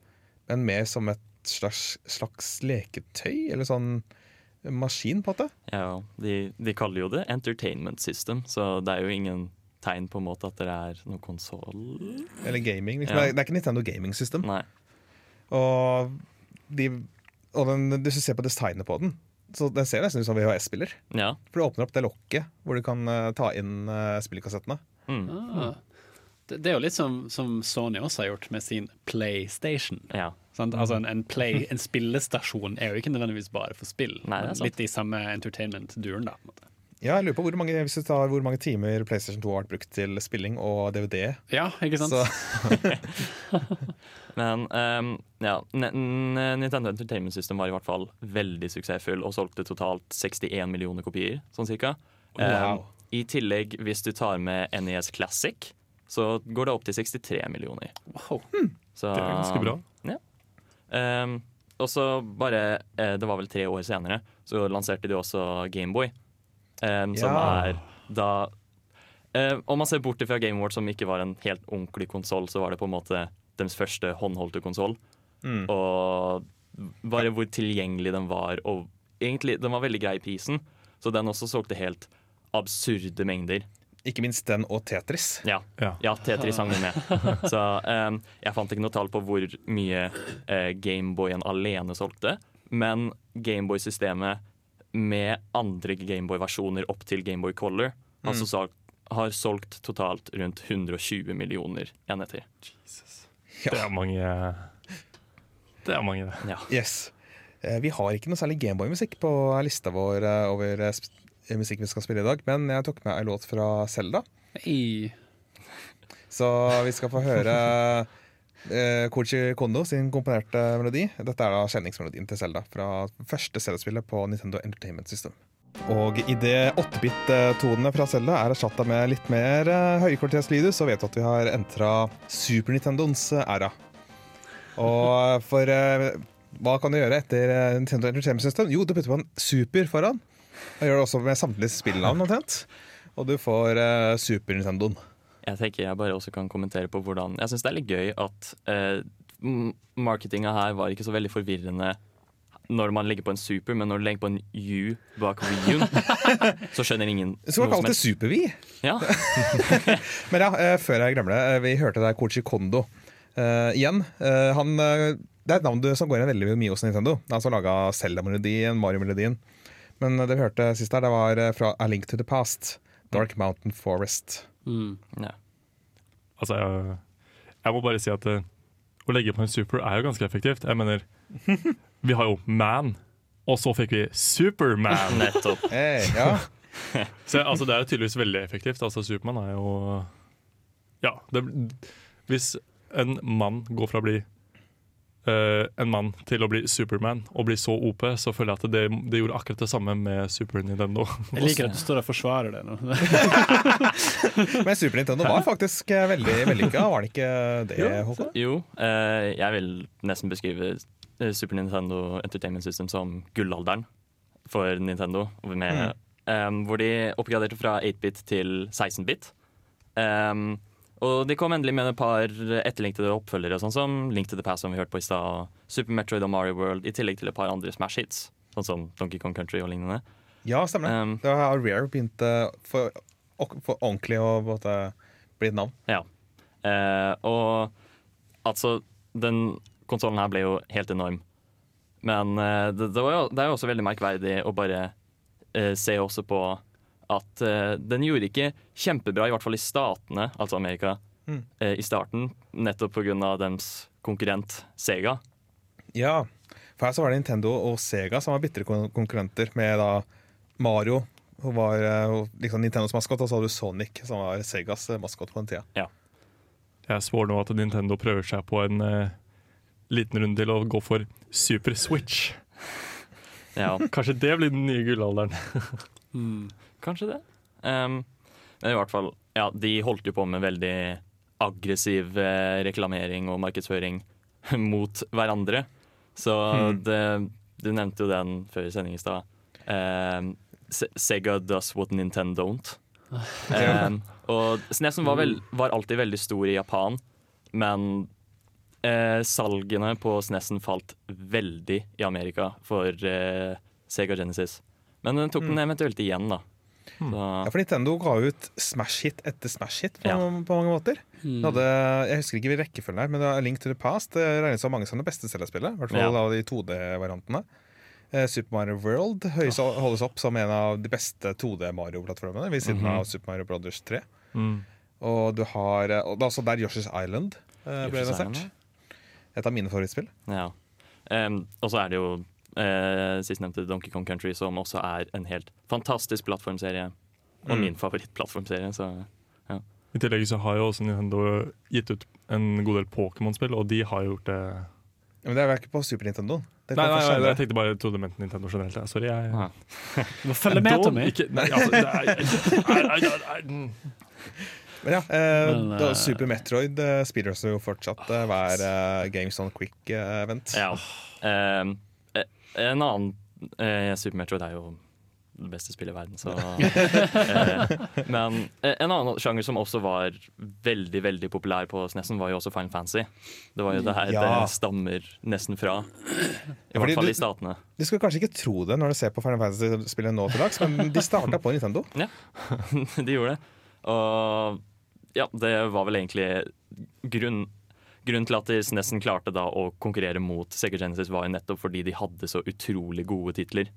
men mer som et slags, slags leketøy, eller sånn maskin, på en måte. ja, de, de kaller jo det Entertainment System, så det er jo ingen tegn på en måte at det er noen konsoll. Eller gaming. Liksom. Ja. Det, er, ikke Nintendo Gaming System. Nei. Og, de, og den, hvis du ser på designet på den, så den ser nesten ut som VHS-spiller. Ja. For du åpner opp det lokket hvor du kan eh, ta inn uh, spillkassettene. Mm. Ah. Det, det er jo litt som, som Sony også har gjort med sin PlayStation. ja. Sant? Altså en, en, play, en spillestasjon er jo ikke nødvendigvis bare for spill. Nei, men litt i samme entertainment-duren, da. På en måte. Ja, jeg lurer på hvor mange, hvis du tar hvor mange timer PlayStation 2 har vært brukt til spilling og DVD. Ja, ikke sant? Så Men um, ja, Nintendo Entertainment System var i hvert fall veldig suksessfull og solgte totalt 61 millioner kopier, sånn cirka. Wow. Um, I tillegg, hvis du tar med NES Classic, så går det opp til 63 millioner. Wow. Så, Det er ganske bra. Ehm, og så bare eh, Det var vel tre år senere, så lanserte de også Gameboy. Um, Som er da eh, Om man ser bort fra Game Award, som ikke var en helt ordentlig konsoll, så var det på en måte deres første håndholdte konsoll. Mm. Og bare hvor tilgjengelig den var. Og egentlig, den var veldig grei i prisen, så den også solgte helt absurde mengder. Ikke minst den og Tetris. Ja, Ja. ja Tetris hang med. Så um, jeg fant ikke noe tall på hvor mye uh, Gameboyen alene solgte, men Gameboy-systemet med andre Gameboy-versjoner opp til Gameboy Color mm. altså solgt, har solgt totalt rundt 120 millioner enheter. Ja. Det er mange Det er mange, det. Ja. Yes. Eh, Vi har ikke noe særlig Gameboy-musikk på lista vår over musikk vi skal spille i dag, men jeg tok med ei låt fra Selda. Hey. Så vi skal få høre eh, Kochi Kondo sin komponerte melodi. Dette er da kjenningsmelodien til Selda fra første Selda-spillet på Nintendo Entertainment System. Og idet 8-bit-tonene fra Selda er erstatta med litt mer eh, høykvalitetslydus, så vet du at vi har entra Super Nintendoens eh, æra. Og for eh, hva kan du gjøre etter eh, Nintendo Entertainment System? Jo, du putter på en Super foran. Og gjør det også med samtlige spillnavn omtrent. Og du får uh, Super Nintendoen. Jeg tenker jeg bare også kan kommentere på hvordan Jeg syns det er litt gøy at uh, marketinga her var ikke så veldig forvirrende når man legger på en super, men når du legger på en U bak Wii-en, så skjønner ingen skal vi kalle det. Super-Wii. Ja. Men ja, eh, før jeg glemmer det, eh, vi hørte der Kochi Kondo uh, igjen, Uh, han, eh, det er et navn du- som går igjen veldig mye hos Nintendo. Han som laga Zelda-melodien, Mario-melodien. Men det vi hørte sist her, det var eh, fra A Link to the Past. Dark Mountain Forest. Mm. Ja. Altså, jeg, jeg må bare si at eh, å legge på en super er jo ganske effektivt. Jeg mener, vi har jo Man, og så fikk vi Superman. Nettopp. Hey, ja. Så altså, det er jo tydeligvis veldig effektivt. Altså, Supermann er jo Ja. Det, hvis en mann går fra å bli eh, en mann til å bli Superman og bli så OP, så føler jeg at det, det gjorde akkurat det samme med Super Nintendo. Jeg liker at du står og forsvarer det nå. Men Super Nintendo var faktisk eh, veldig vellykka, var det ikke det, Håkon? Jo, uh, jeg vil nesten beskrive Super Nintendo Entertainment System som gullalderen for Nintendo. Med, eh, hvor de oppgraderte fra 8-bit til 16-bit. Um, og de kom endelig med et par etterlengtede oppfølgere, sånn som Link to the Past, som vi hørte på i stad, Super Metroid og Mario World, i tillegg til et par andre Smash hits, sånn som Donkey Kong Country og lignende. Ja, stemmer det. Um, Da har Rare begynt eh, for, for ordentlig å bli et navn. Ja. Uh, og altså Den konsollen her ble jo helt enorm. Men uh, det, det, var jo, det er jo også veldig merkverdig å bare uh, se også på at uh, den gjorde ikke kjempebra, i hvert fall i statene, altså Amerika, Mm. uh, i starten. Nettopp pga. deres konkurrent Sega. Ja, for her så var det Nintendo og Sega som var bitre konkurrenter med da Mario. Hun var eh, liksom Nintendos maskot, og så hadde du Sonic, som var Segas maskot på den tida. Jeg spår nå at Nintendo prøver seg på en uh, liten runde til å gå for Super Switch. Ja, Kanskje det blir den nye gullalderen. Mm. Kanskje det. Um, men i hvert fall, ja, de holdt jo på med veldig aggressiv eh, reklamering og markedsføring mot hverandre. Så det, du nevnte jo den før i sending i stad. Um, Sega does what Nintendo don't. Um, og SNESen var, vel, var alltid veldig stor i Japan, men eh, salgene på SNESen falt veldig i Amerika for eh, Sega Genesis. Men den tok den eventuelt igjen, da. Så, Ja, for Nintendo ga ut Smash-hit etter Smash-hit på, Ja. på mange måter. Mm. Hadde, jeg husker ikke rekkefølgen her, men A Link to the Past det regnes som mange som det beste Zelda-spillet. I hvert fall Ja. av de 2D-variantene. Eh, Super Mario World høyes, holdes opp som en av de beste 2D-Mario-plattformene ved siden Mhm. av Super Mario Brothers 3. Mm. Og du har eh, Og det er også der Yoshi's Island eh, ble lansert. Et av mine favorittspill. Ja. Um, og så er det jo eh, sistnevnte Donkey Kong Country, som også er en helt fantastisk plattformserie. Og Mm. min favorittplattformserie. Så I tillegg så har jo også Nintendo gitt ut en god del Pokémon-spill, og de har gjort det Men det er vel ikke på Super Nintendo. Det Nei, kom nei, nei, jeg tenkte bare jeg trodde du mente Nintendo generelt. Sorry. Jeg, Ja. Du må følge med, Tommy. Ikke, nei, altså, det er, er, er, er, er, Men ja, eh, Men, da, eh, Super Metroid eh, spiller oss jo fortsatt eh, hver eh, Games on Quick-event. ja. Em, eh, en annen eh, Super Metroid er jo det beste spillet i verden, så eh, Men eh, en annen sjanger som også var veldig veldig populær på SNESen, var jo også Final Fantasy. Det var jo det her Ja. det stammer nesten fra. I hvert fall i statene. Du skal kanskje ikke tro det når du ser på Final Fantasy-spillet nå til dags, men de starta på Nintendo. Ja, de gjorde det. Og ja, det var vel egentlig grunn, grunnen til at nesten klarte da å konkurrere mot Sega Genesis, var jo nettopp fordi de hadde så utrolig gode titler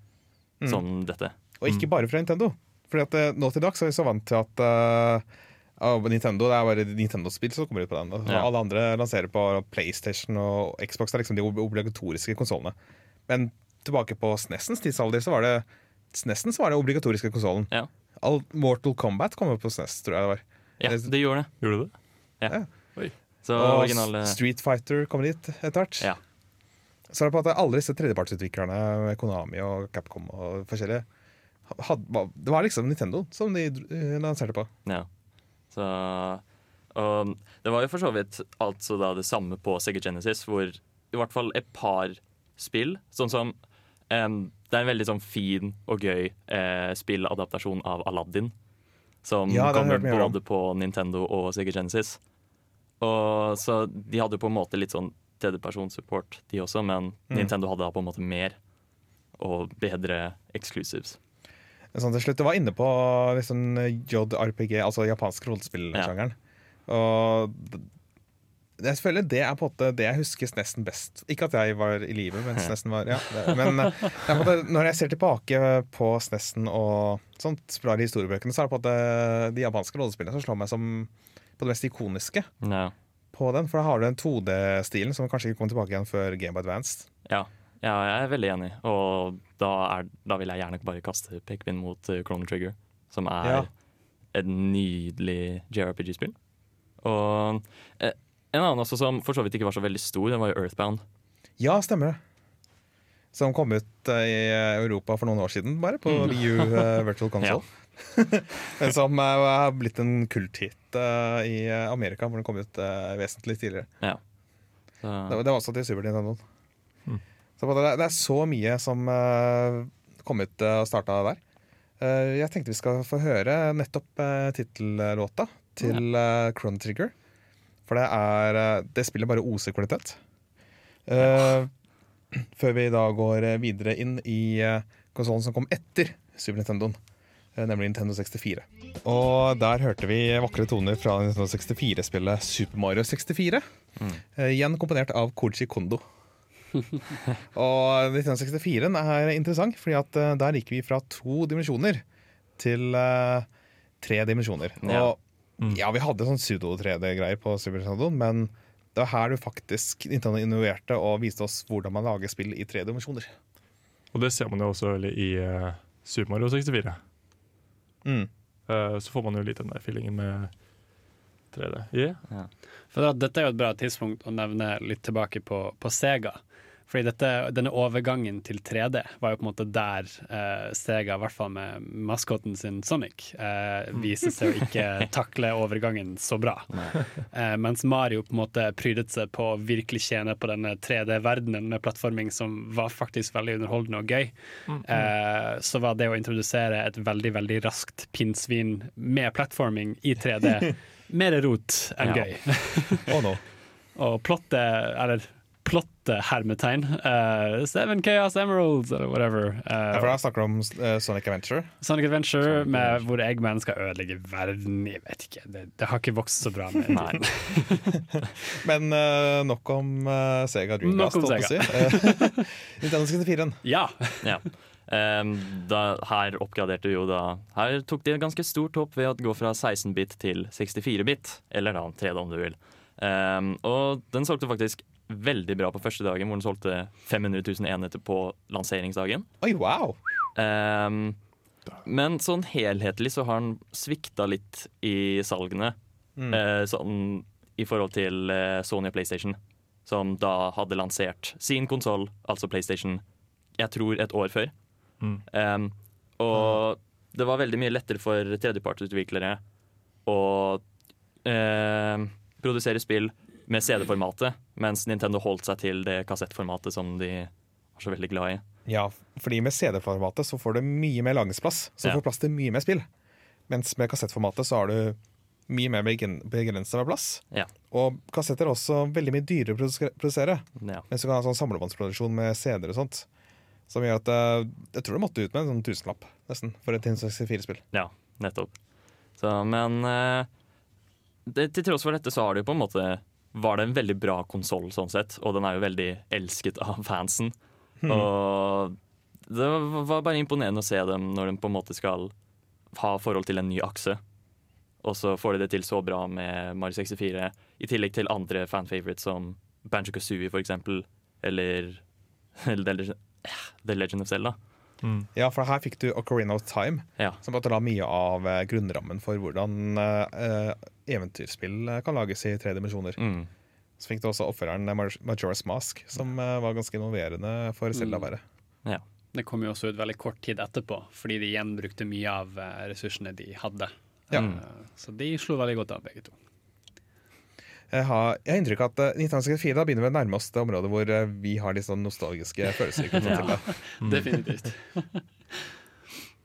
som dette. Og ikke bare fra Nintendo. Fordi at eh, nå til dags er vi så vant til at uh, Nintendo, det er bare Nintendo-spill som kommer ut på den. Og Ja. Alle andre lanserer på PlayStation og Xbox. Det er liksom de obligatoriske konsollene. Men tilbake på SNESens tidsalder så var det SNESen som var den obligatoriske konsollen. Ja. Mortal Kombat kom jo på SNES, tror jeg det var. Ja, det gjorde det. Gjorde det? Ja. Så Og originale Street Fighter kom dit etter hvert. Ja. Så er det på at alle disse tredjepartsutviklerne, Konami og Capcom og forskjellige, had, det var liksom Nintendo som de eh, lanserte på. Ja. Så og Det var jo for så vidt altså da det samme på Sega Genesis, hvor i hvert fall et par spill, sånn som um, Det er en veldig sånn fin og gøy eh, spilladaptasjon av Aladdin. Som Ja, kommer både på Nintendo og Sega Genesis. Og så De hadde jo på en måte litt sånn tredjepersonsupport, de også, men Mm. Nintendo hadde da på en måte mer og bedre exclusives. Sånn til slutt, Du var inne på liksom JRPG, altså japansk rollespillsjangeren. Og jeg føler det er på en måte det jeg husker nesten best. Ikke at jeg var i live mens Snessen var ja, det, Men eh, det når jeg ser tilbake på snesten og sånt, blar i historiebøkene, så er det på en måte de japanske rollespillene som slår meg som på det mest ikoniske Ja. på den. For da har du den 2D-stilen som kanskje ikke kommer tilbake igjen før Game by Advanced. Ja. ja, jeg er veldig enig. Og da, er, da vil jeg gjerne bare kaste pekepinn mot uh, Chrono Trigger, som er Ja. et nydelig JRPG-spill. Og eh, en annen også som for så vidt ikke var så veldig stor, den var jo Earthbound. Ja, stemmer det. Som kom ut eh, i Europa for noen år siden, bare, på VU uh, Virtual Console. Men som eh, har blitt en kulthit uh, i Amerika, hvor den kom ut uh, vesentlig tidligere. Ja. Så, Det, var- det var også til Super Nintendo. Så på en måte, det, det er så mye som uh, kom ut uh, og starta der. Eh, jeg tenkte vi skal få høre nettopp uh, tittellåta til uh, Chrono Trigger. For det er Det spiller bare OC-kvalitet. Eh, før vi da går videre inn i uh, konsollen som kom etter Super Nintendoen, nemlig Nintendo 64. Og der hørte vi vakre toner fra Nintendo 64-spillet Super Mario 64. Eh, igjen komponert av Koji Kondo. og 1964 er interessant, fordi at eh, der gikk vi fra to dimensjoner til uh, tre dimensjoner. Ja. Og ja, vi hadde sånn pseudo-3D-greier på Super Nintendo, men det var her du faktisk Nintendo innoverte og viste oss hvordan man lager spill i tre dimensjoner. Og det ser man jo også i uh, Super Mario 64. Mm. Eh, så får man jo litt den der feelingen med 3D. Yeah. For da, Dette er jo et bra tidspunkt å nevne litt tilbake på, på Sega. Fordi dette, denne overgangen til 3D var jo på en måte der eh, Sega, i hvert fall med maskoten sin Sonic, eh, viser seg å ikke takle overgangen så bra. Eh, mens Mario på en måte prydet seg på å virkelig tjene på denne 3D-verdenen med plattforming som var faktisk veldig underholdende og gøy. Eh, så var det å introdusere et veldig, veldig raskt pinnsvin med plattforming i 3D mer rot enn Ja. gøy. Og nå. Og plottet, eller plottet hermetegn, Uh, Seven Chaos Emeralds, eller whatever. Uh, Ja, for da snakker du om uh, Sonic Adventure. Sonic Adventure med hvor Eggman skal ødelegge verden. Jeg vet ikke, det, det har ikke vokst så bra. Med Nei. Men eh, nok om eh, Sega Dreamcast. Holdt jeg på å si. Eh, Nintendo 64. Ja! Ja. Um, da, her oppgraderte jo da Her tok de et ganske stort hopp ved å gå fra 16-bit til 64-bit. Eller da 3D, om du vil. Um, og den solgte faktisk veldig bra på første dagen, hvor den solgte 500 000 enheter på lanseringsdagen. Oi, wow! Um, men sånn helhetlig så har den svikta litt i salgene. Mm. Uh, sånn i forhold til uh, Sony og PlayStation, som da hadde lansert sin konsoll, altså PlayStation, jeg tror et år før. Mm. Um, og det var veldig mye lettere for tredjepartsutviklere å uh, produsere spill med CD-formatet, mens Nintendo holdt seg til det kassettformatet som de var så veldig glad i. Ja, fordi med CD-formatet så får du mye mer lagringsplass. Så du Ja. får plass til mye mer spill. Mens med kassettformatet så har du mye mer begrensa med plass. Ja. Og kassetter er også veldig mye dyrere å produsere-. Ja. Mens du kan ha sånn samlebåndsproduksjon med CD-er og sånt. Som gjør at eh, Jeg tror du måtte ut med en sånn tusenlapp nesten for et 64-spill. Ja, nettopp. Så, men eh, det, til tross for dette så har jo på en måte var det en veldig bra konsoll sånn sett, og den er jo veldig elsket av fansen. Og det var- bare imponerende å se dem når de på en måte skal ha forhold til en ny akse. Og så får de det til så bra med Mario 64, i tillegg til andre fanfavorites som Banjo Kazooie for eksempel, eller eller The Legend of Zelda. Mm. Ja, for her fikk du Ocarina of Time, Ja. som la mye av eh, grunnrammen for hvordan eh, eventyrspill kan lages i tre dimensjoner. Mm. Så fikk du også oppfølgeren eh, Majora's Mask, som uh, var ganske involverende for Selda å være. Ja. Det kom jo også ut veldig kort tid etterpå, fordi de igjen brukte mye av ressursene de hadde. Ja. Eh, Så de slo veldig godt av, begge to. Jeg har, jeg har inntrykk av at eh, 1964 da begynner vi å nærme oss det området hvor eh, vi har de sånn nostalgiske følelser. ja, mm. Definitivt.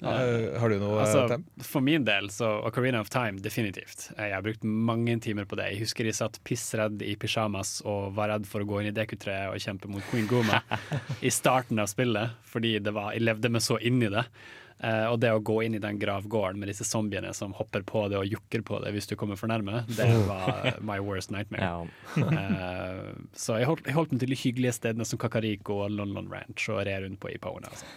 Eh, Har du noe, Altså, for min del, så Ocarina of Time, definitivt. Eh, Jeg har brukt mange timer på det. Jeg husker jeg satt pissredd i pysjamas og var redd for å gå inn i DQ3 og kjempe mot Queen Goma i starten av spillet, fordi det var, jeg levde meg så inn i det. Eh, og det å gå inn i den gravgården med disse zombiene som hopper på det og jukker på det hvis du kommer for nærme, det var my worst nightmare. Eh, så jeg holdt, jeg holdt meg til de hyggelige stedene som Kakariko og London Ranch og red rundt på Ipona. Altså.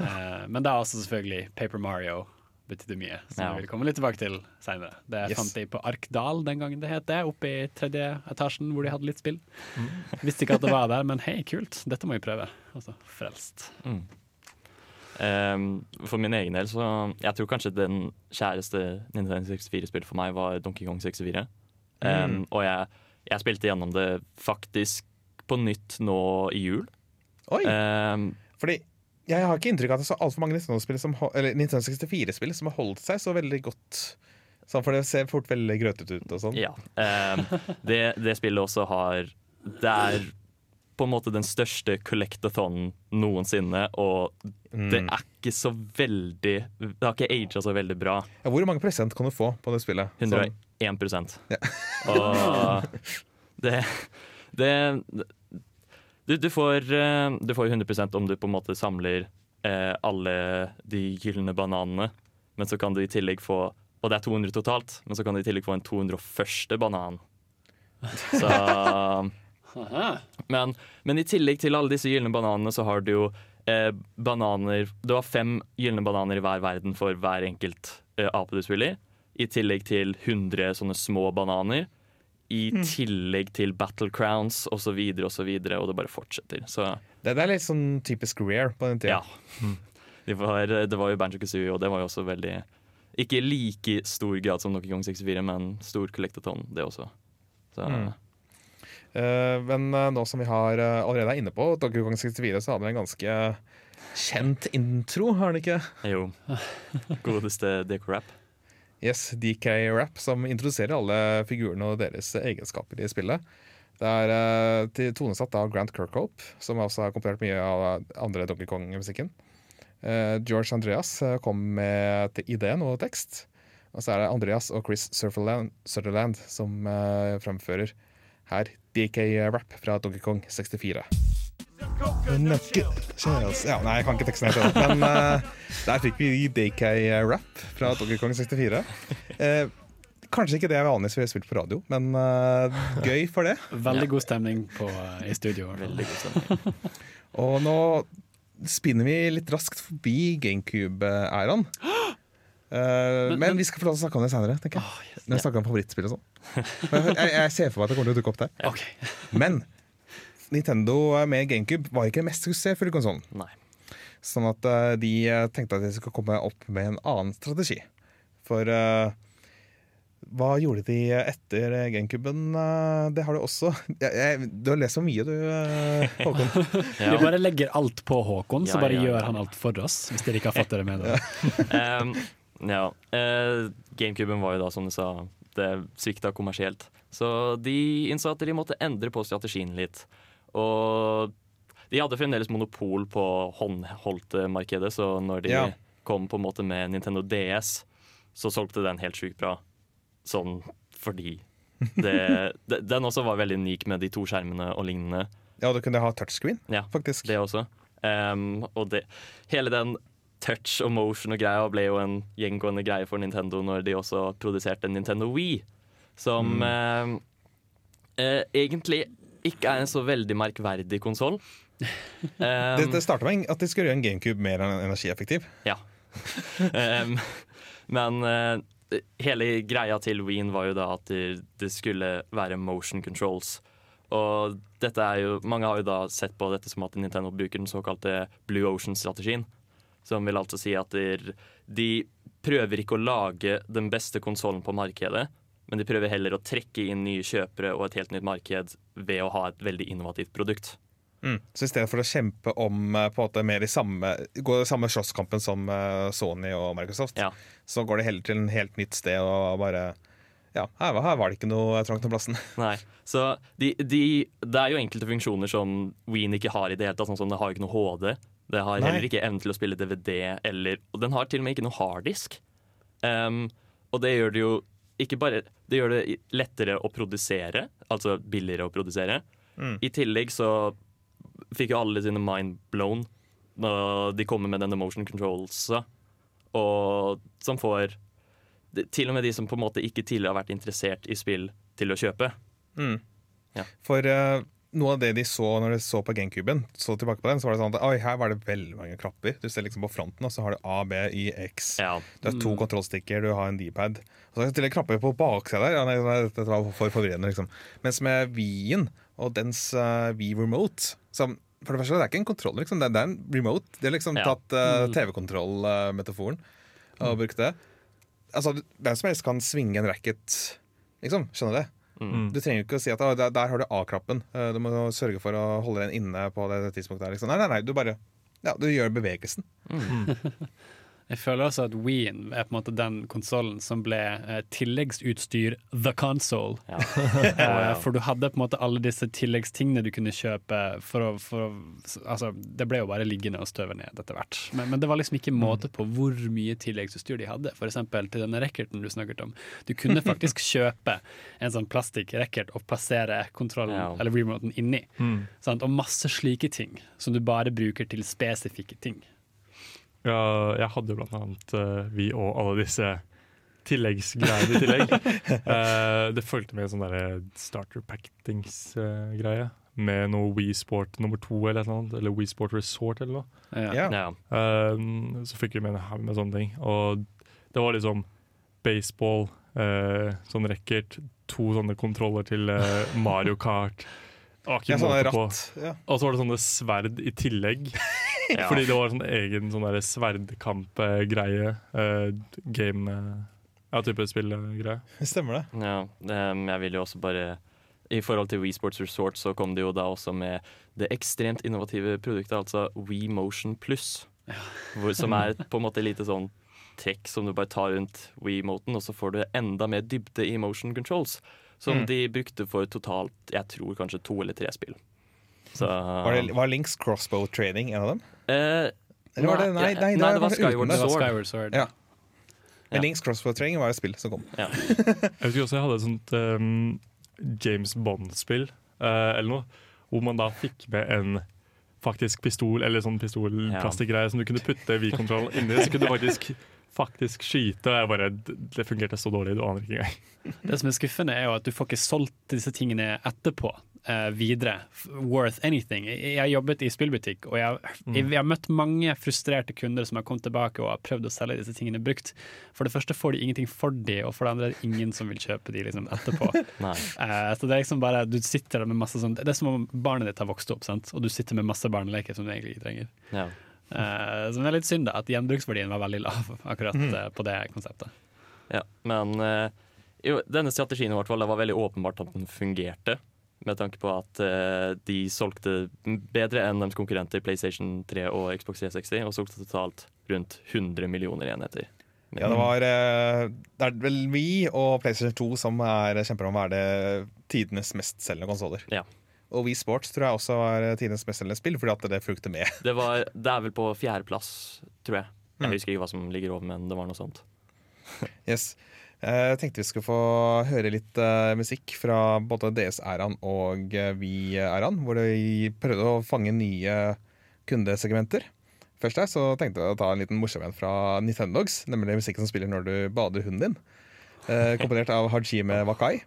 Uh, men da også selvfølgelig Paper Mario betydde mye, som Ja. vi vil komme litt tilbake til seinere. Det Yes. fant jeg på Arkdal den gangen det het det, oppe i tredje etasjen hvor de hadde litt spill. Visste ikke at det var der, men hei, kult, dette må jeg prøve. Altså, frelst. Mm. Ehm, for min egen del, så Jeg tror kanskje den kjæreste Nintendo 64-spillet for meg var Donkey Kong 64. Ehm, og jeg, jeg spilte gjennom det faktisk på nytt nå i jul. Oi, Um, fordi jeg har ikke inntrykk av at det er så altfor mange Nintendo-spill som Eller Nintendo 64-spill som har holdt seg så veldig godt. Sånn, for det ser fort veldig grøtete ut og sånn. ja. Um, det, det spillet også har Det er på en måte den største collectathonen noensinne, og det er ikke så veldig Det har ikke aga så veldig bra. Ja, hvor mange prosent kan du få på det spillet? Sånn- 101% Og det, det du, du, får, eh, du får 100% om du på en måte samler eh, alle de gylne bananene. Men så kan du i tillegg få Og det er 200 totalt, men så kan du i tillegg få en 201. banan. Så men, men i tillegg til alle disse gylne bananene, så har du jo eh, bananer Du har fem gylne bananer i hver verden for hver enkelt eh, ape du spiller. I tillegg til 100 sånne små bananer. I tillegg til battle crowns osv. Og, så videre, og, så videre, og det bare fortsetter. Så Det, det er litt sånn typisk Rare på den tida. ja. Det var, det var jo Banjo Kazooie, og det var jo også veldig Ikke like stor grad som Donkey Kong 64, men stor collectathon, det også. Så Mm. Eh, men eh, nå som vi har eh, allerede er inne på Donkey Kong 64, så hadde vi en ganske kjent intro, har den ikke? jo. Godeste DK-rap Yes, DK Rap, som introduserer alle figurene og deres egenskaper i spillet. Det er til tonesatt av Grant Kirkhope, som også har komponert mye av andre Donkey Kong-musikken. George Andreas kom med ideen og tekst. Og så er det Andreas og Chris Sutherland, Sutherland som fremfører her DK Rap fra Donkey Kong 64. Ja, nei, jeg kan ikke teksten helt, ennå, men uh, der fikk vi DK Rap fra Donkey Kong 64. Uh, kanskje ikke det jeg vanligvis ville spilt på radio, men uh, gøy for det. Veldig god stemning på, i studio. Veldig god stemning. Og nå spinner vi litt raskt forbi GameCube-æraen. Eh, men, vi skal få lov til å snakke om det senere, Oh, yes, Når vi snakker om favorittspill og sånn. Men Jeg, jeg ser for meg at det kommer til å dukke opp der. Okay. Men Nintendo med GameCube var ikke den mest suksessfulle konsollen. Sånn at uh, de eh, tenkte at de skulle komme opp med en annen strategi. For uh, hva gjorde de etter GameCuben? Det har du også. Jeg, jeg, du har lest så mye, du, Håkon. Vi bare legger alt på Håkon, så bare ja, ja. gjør han alt for oss. Hvis dere ikke har fått det med dere. Um, ja. Eh, GameCuben var jo da, som du sa, det svikta kommersielt. Så de innså at de måtte endre på strategien litt. Og de hadde fremdeles monopol på håndholdte-markedet, så når de Ja. kom på en måte med Nintendo DS, så solgte den helt sjukt bra. Sånn fordi det, det, Den også var veldig unik med de to skjermene og lignende. Ja, du kunne ha touchscreen, Ja, faktisk. det også. Um, og det, hele den touch og motion og greia ble jo en gjengående greie for Nintendo når de også produserte Nintendo Wii, som Mm. um, eh, egentlig ikke er en så veldig merkverdig konsoll. Det, Um, det starta med at de skulle gjøre en GameCube mer energieffektiv. ja. um, men uh, hele greia til Ween var jo da at det, det skulle være motion controls. Og dette er jo, mange har jo da sett på dette som at Nintendo bruker den såkalte Blue Ocean-strategien. Som vil altså si at de prøver ikke å lage den beste konsollen på markedet, men de prøver heller å trekke inn nye kjøpere og et helt nytt marked ved å ha et veldig innovativt produkt. Så i stedet for å kjempe om eh, på en måte mer i samme, gå i samme slåsskampen som eh, Sony og Microsoft, Ja. så går de heller til en helt nytt sted og bare Ja, her, var- her var det ikke noe trangt om plassen. Nei, så de, de, Det er jo enkelte funksjoner som Wien ikke har i det hele tatt. Sånn som Det har ikke noe HD. Det har Nei. heller ikke evne til å spille DVD, eller, og den har til og med ikke noe harddisk. Um, og det gjør det jo ikke bare Det gjør det lettere å produsere, altså billigere å produsere. I tillegg så fikk jo alle sine mind blown når de kommer med denne motion controls. og som får til og med de som på en måte ikke tidligere har vært interessert i spill, til å kjøpe. Mm. Ja. For eh, noe av det de så når de så på GameCuben, så tilbake på den, så var det sånn at oi, her var det veldig mange knapper. Du ser liksom på fronten, og så har du A, B, Y, X. Ja. Du har to kontrollstikker, du har en D-pad. Og så er det til og knapper på baksida der. Ja, nei, nei, dette var for forvirrende, liksom. Mens med Wien og dens uh, Wii Remote som, For det første, det er ikke en kontroll, liksom. Det er, det er en remote. De har liksom Ja. tatt uh, TV-kontroll-metaforen og brukt det. Altså, hvem som helst kan svinge en racket, liksom. Skjønner du det? Mm. Du trenger jo ikke å si at der, der har du A-knappen. Eh, Du må sørge for å holde den inne på det tidspunktet. Liksom. Nei, nei, nei, du bare ja, du gjør bevegelsen. Jeg føler også at Wien er på en måte den konsollen som ble eh, tilleggsutstyr the console. Ja. Eh, for du hadde på en måte alle disse tilleggstingene du kunne kjøpe for å, for å Altså, det ble jo bare liggende og støve ned etter hvert. Men, men det var liksom ikke måte på hvor mye tilleggsutstyr de hadde. For eksempel til denne rackerten du snakket om. Du kunne faktisk kjøpe en sånn plastikkracket og plassere kontrollen, Ja. eller remoten, inni. Mm. Sant? Og masse slike ting som du bare bruker til spesifikke ting. Ja, jeg hadde jo blant annet uh, vi og alle disse tilleggsgreiene i tillegg. uh, det fulgte med sånn derre starter pack-things-greie. med noe Wii Sport nummer to eller noe, eller annet, eller Wii Sport Resort eller noe. Ja. Ja. Eh, så fikk vi med en haug med sånne ting. Og det var liksom baseball, eh, sånn racket, to sånne kontroller til Mario Kart. Det var ikke måte på. Ja. Og så var det sånne sverd i tillegg. Ja. Fordi det var sånn egen sånn sverdkampgreie. Uh, game eh, Ja, type spillgreie. Stemmer det. Ja, um, jeg vil jo også bare I forhold til Wii Sports Resort så kom det jo da også med det ekstremt innovative produktet, altså Wii Motion Plus. Hvor, som er på en måte lite sånn trekk som du bare tar rundt Wii-moten, og så får du enda mer dybde i motion controls. Som Mm. de brukte for totalt, jeg tror kanskje to eller tre spill. Så Var, det, var Links crossbow training en av dem? eh, Eller var det, nei, nei, nei, det var uten Skyward Det var Sword. Skyward Sword. Ja. Ja. Links crossbow training var et spill som kom. Ja. Jeg husker også jeg hadde et sånt um, James Bond-spill uh, eller noe, hvor man da fikk med en faktisk pistol eller sånn pistolplastikkgreie som du kunne putte V-kontrollen inni, så kunne du faktisk faktisk skyte. Og jeg bare, det fungerte så dårlig, du aner ikke engang. Det som er skuffende, er jo at du får ikke solgt disse tingene etterpå. Uh, videre. Worth anything. Jeg har jobbet i spillbutikk, og jeg, har- jeg, jeg har møtt mange frustrerte kunder som har kommet tilbake og har prøvd å selge disse tingene brukt. For det første får de ingenting for de, og for det andre er det ingen som vil kjøpe de liksom etterpå. Eh, så det er liksom bare, du sitter med masse sånn Det er som om barnet ditt har vokst opp, sant? og du sitter med masse barneleker som du egentlig ikke trenger. Ja. Eh, som er litt synd, da, at gjenbruksverdien var veldig lav akkurat eh, på det konseptet. Ja, men eh, jo, denne strategien i hvert fall, det var veldig åpenbart at den fungerte. Med tanke på at eh, de solgte bedre enn deres konkurrenter PlayStation 3 og Xbox 360, og solgte totalt rundt 100 millioner enheter. Ja, det var eh, Det er vel vi og PlayStation 2 som er kjemper om å være tidenes mestselgende konsoller. Ja. Og Wii Sports tror jeg også var tidenes mestselgende spill, fordi at det fulgte med. Det, var, det er vel på fjerdeplass, tror jeg. Mm. Jeg husker ikke hva som ligger over, men det var noe sånt. Yes. Eh, Jeg tenkte vi skulle få høre litt uh, musikk fra både DS-æraen og eh, Wii-æraen, hvor de prøvde å fange nye kundesegmenter. Først der så tenkte jeg å ta en liten morsom en fra Nintendogs, nemlig musikken som spiller når du bader hunden din. Uh, komponert av Hajime Wakai.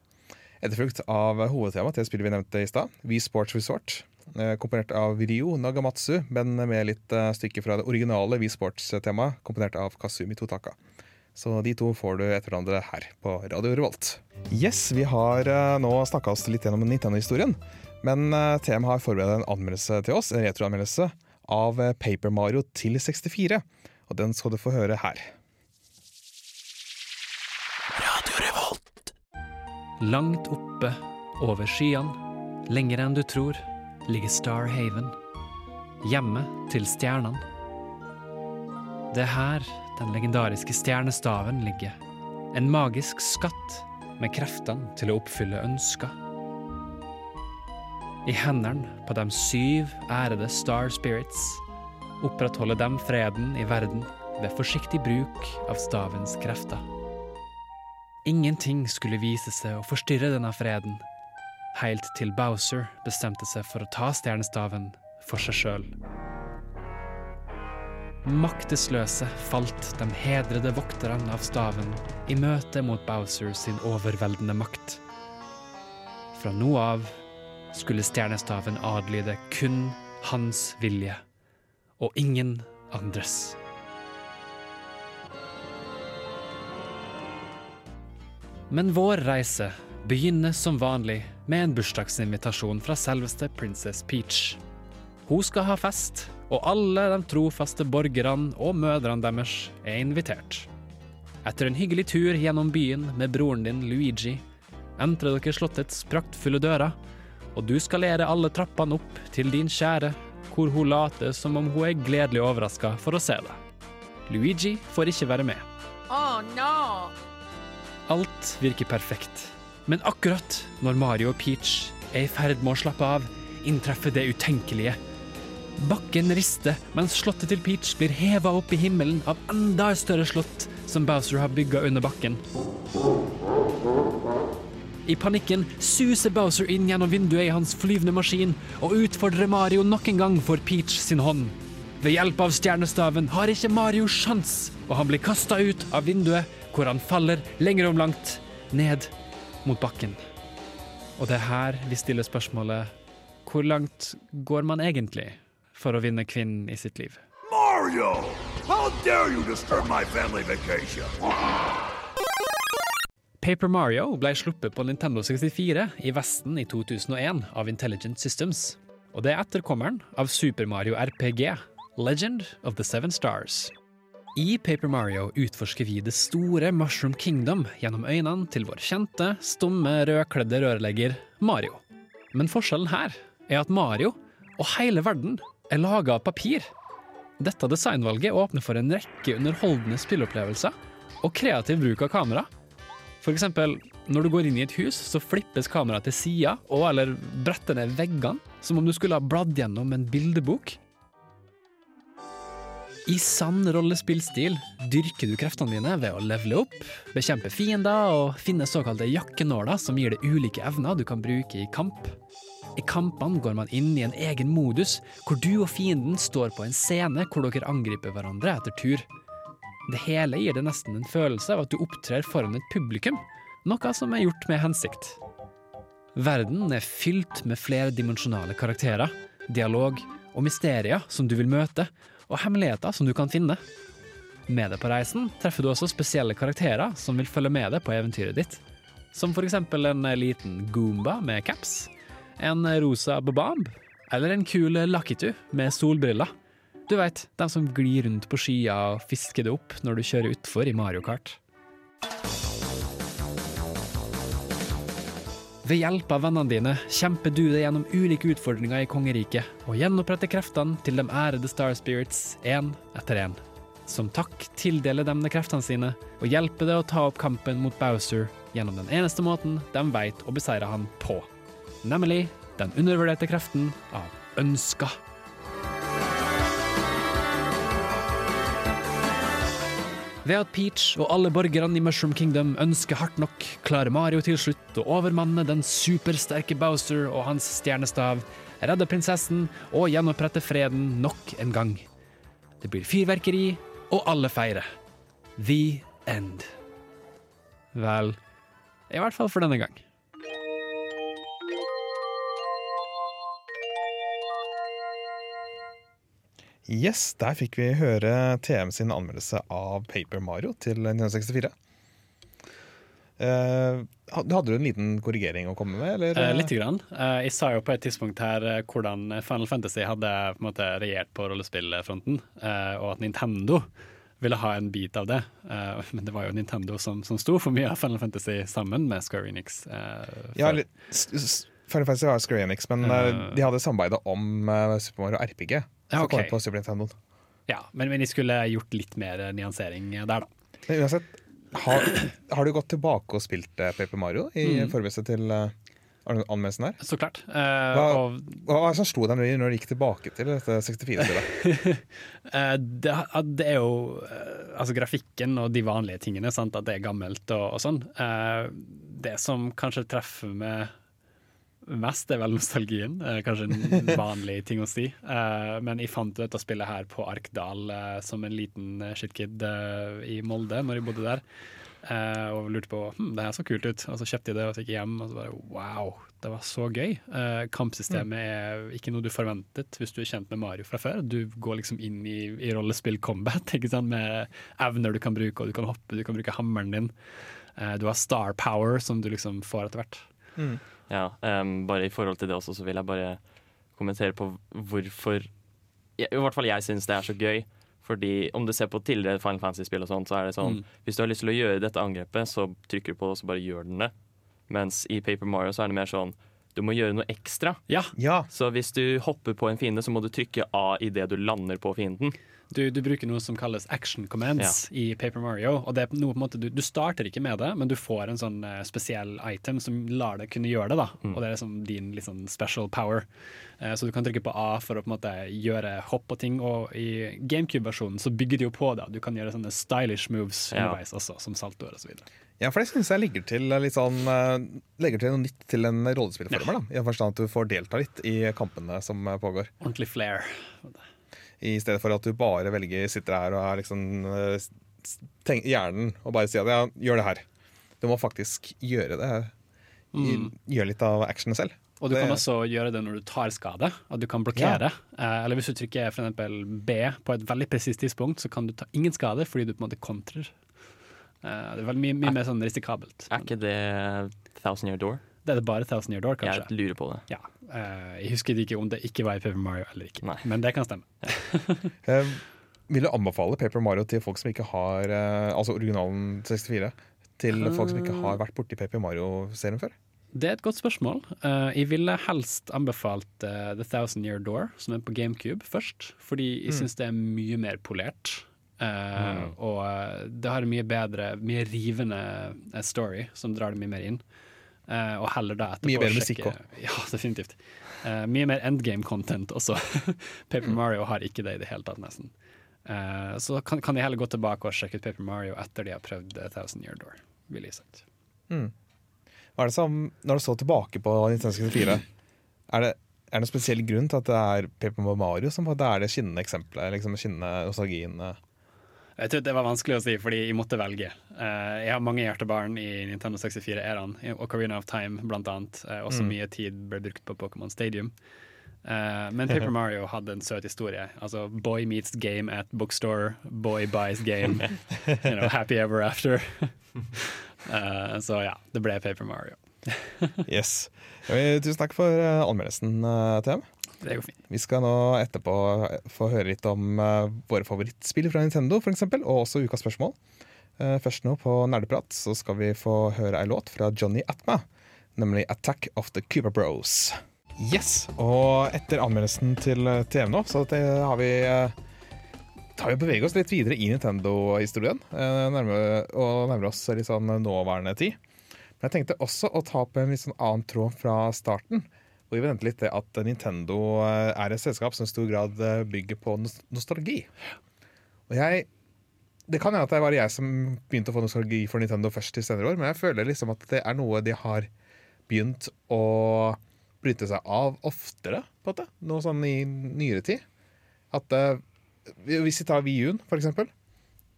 Etterfulgt av hovedtemaet til spillet vi nevnte i stad, Wii Sports Resort. Eh, komponert av Ryo Nagamatsu, men med litt stykke stykker fra det originale Wii Sports-temaet, komponert av Kasumi Totaka. Så de to får du etter hverandre her på Radio Revolt. Yes, vi har eh, nå snakka oss litt gjennom Nintendo-historien. Men TM har forberedt en anmeldelse til oss, en retroanmeldelse av eh, Paper Mario til 64. Og den skal du få høre her. Langt oppe over skyene, lenger enn du tror, ligger Star Haven. Hjemme til stjernene. Det er her den legendariske stjernestaven ligger. En magisk skatt med kreftene til å oppfylle ønsker. I hendene på de syv ærede Star Spirits opprettholder de freden i verden ved forsiktig bruk av stavens krefter. Ingenting skulle vise seg å forstyrre denne freden, helt til Bowser bestemte seg for å ta stjernestaven for seg sjøl. Maktesløse falt de hedrede vokterne av staven i møte mot Bowser sin overveldende makt. Fra nå av skulle stjernestaven adlyde kun hans vilje, og ingen andres. Men vår reise begynner som vanlig med en bursdagsinvitasjon fra selveste Princess Peach. Hun skal ha fest, og alle de trofaste borgerne og mødrene deres er invitert. Etter en hyggelig tur gjennom byen med broren din Luigi, entrer dere slottets praktfulle dører, og du skal lære alle trappene opp til din kjære, hvor hun later som om hun er gledelig overraska for å se deg. Luigi får ikke være med. Alt virker perfekt. Men akkurat når Mario og Peach er i ferd med å slappe av, inntreffer det utenkelige. Bakken rister mens slottet til Peach blir heva opp i himmelen av enda større slott som Bowser har bygga under bakken. I panikken suser Bowser inn gjennom vinduet i hans flyvende maskin og utfordrer Mario nok en gang for Peach sin hånd. Ved hjelp av stjernestaven har ikke Mario sjans, og han blir kasta ut av vinduet, hvor han faller lenger om langt ned mot bakken. Og det er her vi stiller spørsmålet hvor langt går man egentlig for å vinne kvinnen i sitt liv? Mario! How dare you disturb my family vacation? Paper Mario ble sluppet på Nintendo 64 i Vesten i 2001 av Intelligent Systems. Og det er etterkommeren av Super Mario RPG, Legend of the Seven Stars. I Paper Mario utforsker vi det store Mushroom Kingdom gjennom øynene til vår kjente, stumme, rødkledde rørlegger Mario. Men forskjellen her er at Mario og hele verden er laga av papir. Dette designvalget åpner for en rekke underholdende spilleopplevelser og kreativ bruk av kamera. Eksempel, når du går inn i et hus, så flippes kameraet til sida og eller bretter ned veggene, som om du skulle ha bladd gjennom en bildebok. I sann rollespillstil dyrker du kreftene dine ved å levele opp, bekjempe fiender og finne såkalte jakkenåler som gir deg ulike evner du kan bruke i kamp. I kampene går man inn i en egen modus, hvor du og fienden står på en scene hvor dere angriper hverandre etter tur. Det hele gir deg nesten en følelse av at du opptrer foran et publikum, noe som er gjort med hensikt. Verden er fylt med flerdimensjonale karakterer, dialog og mysterier som du vil møte, og hemmeligheter som du kan finne. Med deg på reisen treffer du også spesielle karakterer som vil følge med deg på eventyret ditt. Som eksempel en liten Goomba med caps, en rosa babamb, eller en kul Lakitu med solbriller. Du veit, de som glir rundt på skia og fisker det opp når du kjører utfor i Mario Kart. Ved hjelp av vennene dine kjemper du deg gjennom ulike utfordringer i kongeriket og gjenoppretter kreftene til de ærede Star Spirits én etter én. Som takk tildeler de kreftene sine og hjelper deg å ta opp kampen mot Bowser gjennom den eneste måten de vet å beseire han på, nemlig den undervurderte kreften av ønsker. Ved at Peach og alle borgerne i Mushroom Kingdom ønsker hardt nok, klarer Mario til slutt å overmanne den supersterke Bowser og hans stjernestav, redde prinsessen og gjenopprette freden nok en gang. Det blir fyrverkeri, og alle feirer. The end. Vel, i hvert fall for denne gang. Yes, der fikk vi høre TM sin anmeldelse av Paper Mario til Nintendo 64. Eh, hadde du en liten korrigering å komme med? Eller? Uh, Lite grann. Uh, jeg sa jo på et tidspunkt her uh, hvordan Final Fantasy hadde på en måte regjert på rollespillfronten, og at Nintendo ville ha en bit av det. Men det var jo Nintendo som, som sto for mye av Final Fantasy sammen med Square Enix. Ja, Final Fantasy var Square Enix, men de hadde samarbeidet om Super Mario RPG. Ja, okay. ok. på Super Nintendoen. ja, men, men jeg skulle gjort litt mer nyansering der, da. Men uansett, har, har du gått tilbake og spilt eh, Paper Mario i Mm. forberedelse til eh, anmeldelsen her? Så klart. Uh, Hva, og hva er det som slo deg når du- gikk tilbake til dette 64-spillet? Eh, det, det er jo Altså grafikken og de vanlige tingene, sant? at det er gammelt og, og sånn. Det som kanskje treffer meg mest, er vel nostalgien. Eh, kanskje en vanlig ting å si. Eh, men jeg fant dette spillet her på Arkdal eh, som en liten shitkid i Molde, når jeg bodde der. Eh, og lurte på hm, det her så kult ut. Og så kjøpte jeg det og så gikk jeg hjem, og så bare wow, det var så gøy. Eh, kampsystemet er ikke noe du forventet hvis du er kjent med Mario fra før. Du går liksom inn i, i rollespill combat ikke sant? med evner du kan bruke, og du kan hoppe, du kan bruke hammeren din. Eh, du har star power som du liksom får etter hvert. Ja, um, bare i forhold til det også, så vil jeg bare kommentere på hvorfor I i hvert fall jeg syns det er så gøy. Fordi om du ser på tidligere Final Fantasy-spill, og sånt, så er det sånn Mm. Hvis du har lyst til å gjøre dette angrepet, så trykker du på det, og så bare gjør den det. Mens i Paper Mario så er det mer sånn du må gjøre noe ekstra. Ja, Ja. Så hvis du hopper på en fiende, så må du trykke A idet du lander på fienden. du, du bruker noe som kalles action commands i Paper Mario. Og det er noe på en måte, du, du starter ikke med det, men du får en sånn eh, spesiell item som lar deg kunne gjøre det. da. Og det er liksom din sånn special power. Eh, så du kan trykke på A for å på en måte gjøre hopp og ting. Og i GameCube-versjonen så bygger de jo på det. Du kan gjøre sånne stylish moves Ja. underveis også, som saltoer osv. Ja, for det syns jeg legger til litt sånn eh, Legger til noe nytt til en rollespillformer. da I forstand at du får delta litt i kampene som eh, pågår. Ordentlig flair. I stedet for at du bare velger sitter her og er liksom eh, tenk, hjernen og bare sier at ja, gjør det her. Du må faktisk gjøre det. I- Gjøre litt av actionen selv. Og du Det- kan også gjøre det når du tar skade. At du kan blokkere. Ja. eller hvis du trykker for eksempel B på et veldig presist tidspunkt, så kan du ta ingen skade fordi du på en måte kontrer. Eh, det er veldig mye, mye mer sånn risikabelt. Er ikke det Thousand Year Door? Det er det bare Thousand Year Door, kanskje. Jeg lurer på det. Ja. Eh, jeg husker ikke om det ikke var i Paper Mario eller ikke, Nei. men det kan stemme. Eh, vil du anbefale Paper Mario til folk som ikke har Altså originalen 64? Til folk som ikke har vært borti Paper Mario-serien før? Det er et godt spørsmål. Uh, jeg ville helst anbefalt uh, The Thousand Year Door, som er på GameCube, først. Fordi jeg syns det er mye mer polert. Eh, Og eh, det har en mye bedre, mye rivende eh, story, som drar det mye mer inn. Og heller da etterpå Mye bedre musikk òg. Ja, definitivt. Mye mer endgame-content også. Paper Mario har ikke det i det hele tatt, nesten. Så kan, kan de heller gå tilbake og sjekke ut Paper Mario etter de har prøvd The Thousand Year Door, ville jeg sagt. Hva er det som, når du så tilbake på 1964, er det, er det en spesiell grunn til at det er Paper Mario som er det skinnende eksempelet? Liksom skinnende nostalgien? Jeg trodde det var vanskelig å si, fordi jeg måtte velge. Eh, jeg har mange hjertebarn i Nintendo 64-æraen, og Ocarina of Time blant annet. Også mye tid ble brukt på Pokémon Stadium. Eh, men Paper Mario hadde en søt historie. Altså Boy meets game at bookstore, boy buys game. you know, happy ever after. Eh, så ja, det ble Paper Mario. Yes. Tusen takk for anmeldelsen, TM. Det går fint. Vi skal nå etterpå få høre litt om eh, våre favorittspill fra Nintendo, for eksempel, og også ukas spørsmål. Eh, først nå på Nerdeprat så skal vi få høre ei låt fra Johnny Atma, nemlig 'Attack of the Cuba Bros'. Yes, og etter anmeldelsen til TV nå, så det har vi eh, tar vi beveger oss litt videre i Nintendo-historien, eh, og nærmer oss litt sånn nåværende tid. Men jeg tenkte også å ta opp en litt sånn annen tråd fra starten. Hvor vi venter litt til at Nintendo eh, er et selskap som i stor grad eh, bygger på nostalgi. Og jeg Det kan hende at det var jeg som begynte å få nostalgi for Nintendo først i senere år, men jeg føler liksom at det er noe de har begynt å bryte seg av oftere, på en måte. Noe sånn i nyere tid. At eh, Hvis vi tar VU-en, for eksempel.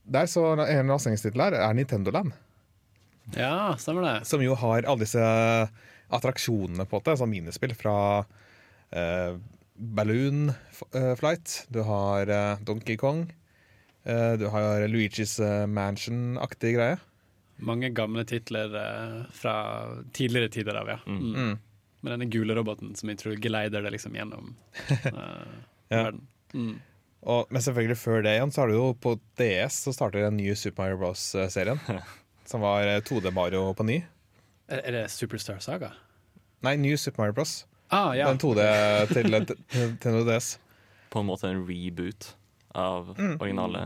Der så en lastingstittel her er Nintendo Land. Ja, stemmer det. Som jo har alle disse attraksjonene på det, sånn minispill fra eh, Balloon eh, Flight, du har eh, Donkey Kong, eh, du har Luigi's eh, Mansion-aktig greie. Mange gamle titler eh, fra tidligere tider av, ja. Mm. Med denne gule roboten som jeg tror geleider det liksom gjennom eh, Ja. verden. Mm. Og, men selvfølgelig før det igjen, så har du jo på DS så starter den nye Super Mario Bros.-serien. som var eh, 2D Mario på ny. Er, er det Superstar Saga? Nei, New Super Mario Bros. Ah, ja. Den 2D til, til DS. På en måte en reboot av originale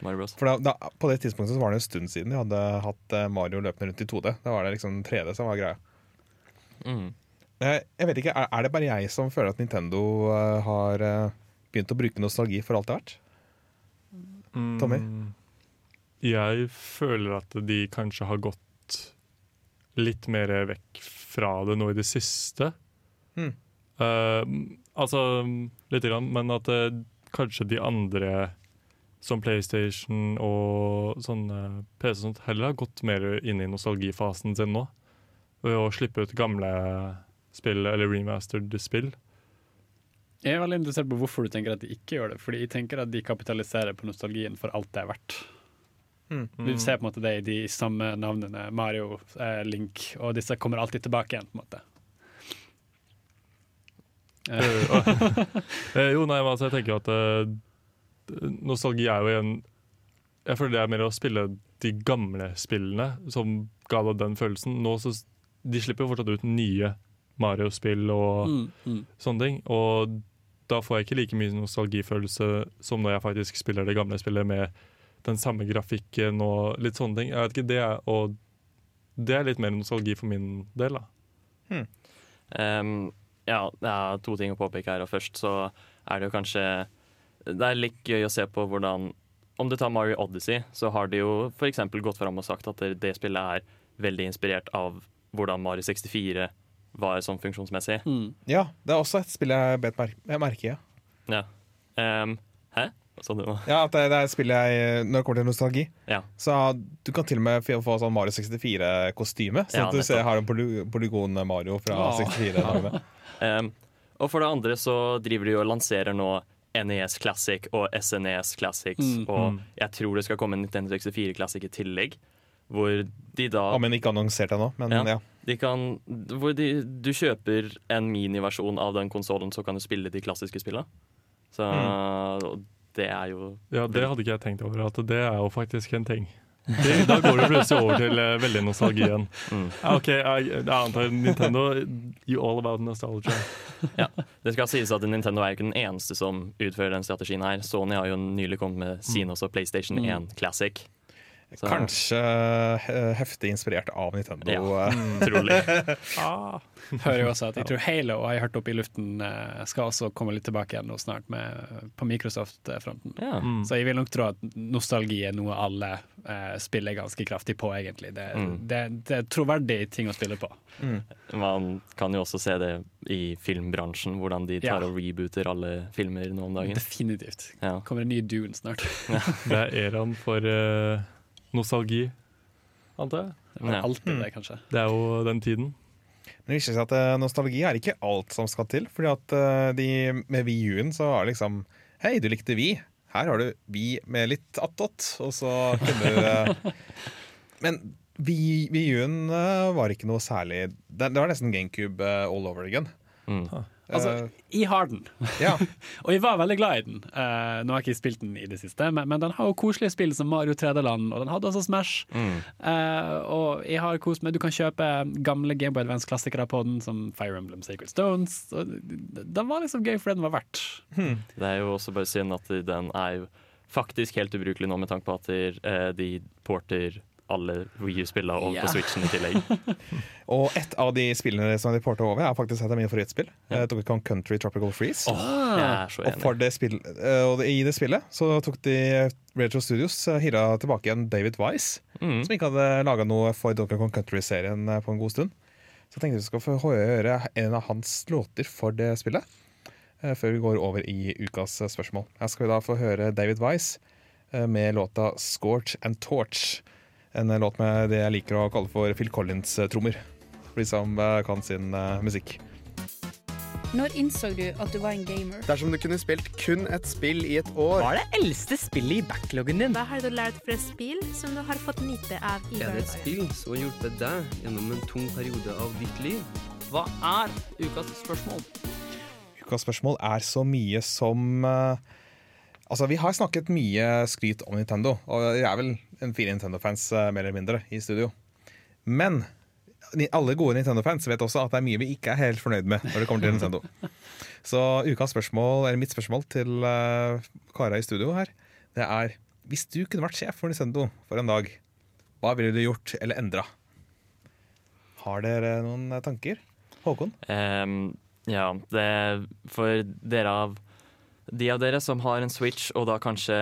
Mario Bros. For da, da, På det tidspunktet så var det en stund siden de hadde hatt eh, Mario løpende rundt i 2D. Da var det liksom 3D som var greia. Mm. Jeg, jeg vet ikke, er, er det bare jeg som føler at Nintendo uh, har uh, begynt å bruke nostalgi for alt det har vært? Tommy? Mm. Jeg føler at de kanskje har gått litt mer vekk fra det nå i det siste. Mm. Uh, altså lite grann, men at uh, kanskje de andre som PlayStation og sånne PC og sånt heller har gått mer inn i nostalgifasen sin nå. Ved å slippe ut gamle spill, eller remastered spill. Jeg er veldig interessert på hvorfor du tenker at de ikke gjør det. Fordi jeg tenker at de kapitaliserer på nostalgien for alt det er verdt. Mm. Vi ser på en måte det i de samme navnene. Mario, eh, Link, og disse kommer alltid tilbake igjen. på en måte. Eh, jo, nei, altså, jeg tenker jo at eh, nostalgi er jo en Jeg føler det er mer å spille de gamle spillene som ga deg den følelsen. Nå så, De slipper jo fortsatt ut nye Mario-spill og Mm, mm. sånne ting. Og da får jeg ikke like mye nostalgifølelse som når jeg faktisk spiller det gamle spillet med den samme grafikken og litt sånne ting. Jeg vet ikke, det er, og det er litt mer nostalgi for min del, da. Ehm, ja, det er to ting å påpeke her. Og først så er det jo kanskje Det er litt gøy å se på hvordan Om du tar Mario Odyssey, så har de jo f.eks. gått fram og sagt at det, spillet er veldig inspirert av hvordan Mario 64 var sånn funksjonsmessig. Mm. Ja, det er også et spill jeg bet merke i. Ja. Ehm, hæ? Nå? Ja, at det, det spiller jeg Når det kommer til nostalgi, Ja. så du kan til og med få få sånn Mario 64-kostyme. Sånn Ja, at du ser, har en poly Polygon-Mario fra Åh. 64-dagene. Ehm, og for det andre så driver de og lanserer nå NES Classic og SNES Classics, Mm. og jeg tror det skal komme en Nintendo 64 Classic i tillegg. Hvor de da ja, Men ikke annonsert ennå, men ja. Ja. de kan, Hvor de, du kjøper en miniversjon av den konsollen, så kan du spille de klassiske spillene. Så og det er jo Ja, Det hadde ikke jeg tenkt over, at det er jo faktisk en ting. Det, da går det plutselig over til uh, veldig nostalgi igjen. Mm. OK, jeg, jeg antar Nintendo You all about nostalgia. Ja. Det skal sies at Nintendo er jo ikke den eneste som utfører den strategien her. Sony har jo nylig kommet med sin også PlayStation Mm. 1 Classic. Så- Kanskje eh, heftig inspirert av Nintendo. Ja. eh. Trolig. Ah. Hører jo også at jeg tror Halo har jeg hørt opp i luften eh, skal også komme litt tilbake igjen nå snart med, på Microsoft-fronten. Ja. Mm. Så jeg vil nok tro at nostalgi er noe alle eh, spiller ganske kraftig på, egentlig. Det, Mm. det, det er troverdig ting å spille på. Man kan jo også se det i filmbransjen, hvordan de tar Ja. og rebooter alle filmer nå om dagen. Definitivt. Ja. Kommer en ny Dune snart. Det er eraen for eh, nostalgi, antar jeg. Det Ja. Alt det, kanskje. Det er jo den tiden. Men det viser seg at eh, nostalgi er ikke alt som skal til. Fordi at eh, de, med VU-en så er det liksom Hei, du likte Vi. Her har du Vi med litt attåt. Og så kunne du eh, Men VU-en var ikke noe særlig Det, det var nesten GameCube all over again. Mm. Altså, jeg har den, Ja, og jeg var veldig glad i den. Uh, nå har jeg ikke spilt den i det siste, men, men den har jo koselige spill som Mario 3D-land, og den hadde også Smash. Mm. Uh, og jeg har kost meg Du kan kjøpe gamle Gameboy Advance-klassikere på den, som Fire Emblem Sacred Stones. Og den var liksom gøy for det den var verdt. Det er jo også bare synd at den er jo faktisk helt ubrukelig nå, med tanke på at eh, de porter alle Wii U-spillene over yeah. på Switchen i tillegg. Og et av de spillene som de porta over, er faktisk et av mine favorittspill. Ja. Ja. Donkey Kong Country Tropical Freeze. Jeg så Og, det spill, eh, og i det spillet så tok de Retro Studios eh, hyra tilbake igjen David Wise, Mm. som ikke hadde laga noe for Donkey Kong Country-serien eh, på en god stund. Så jeg tenkte jeg vi skal få høre en av hans låter for det spillet, eh, før vi går over i ukas eh, spørsmål. Her skal vi da få høre David Wise eh, med låta 'Scorch and Torch'. En låt med det jeg liker å kalle for Phil Collins-trommer. For de som kan sin eh, musikk. Når innså du at du var en gamer? Dersom du kunne spilt kun et spill i et år Hva er det eldste spillet i backloggen din? Hva har du lært fra spill som du har fått nyte av i Er det et spill som har hjulpet deg gjennom en tung periode av ditt liv? Hva er ukas spørsmål? Ukas spørsmål er så mye som eh, Altså, Vi har snakket mye skryt om Nintendo, og det er vel en fire Nintendo-fans eh, mer eller mindre i studio. Men alle gode Nintendo-fans vet også at det er mye vi ikke er helt fornøyd med når det kommer til Nintendo. Så ukas spørsmål, eller mitt spørsmål til uh, kara i studio her, det er Hvis du kunne vært sjef for Nintendo for en dag, hva ville du gjort eller endra? Har dere noen eh, tanker? Håkon? Um, ja, det For dere av De av dere som har en Switch, og da kanskje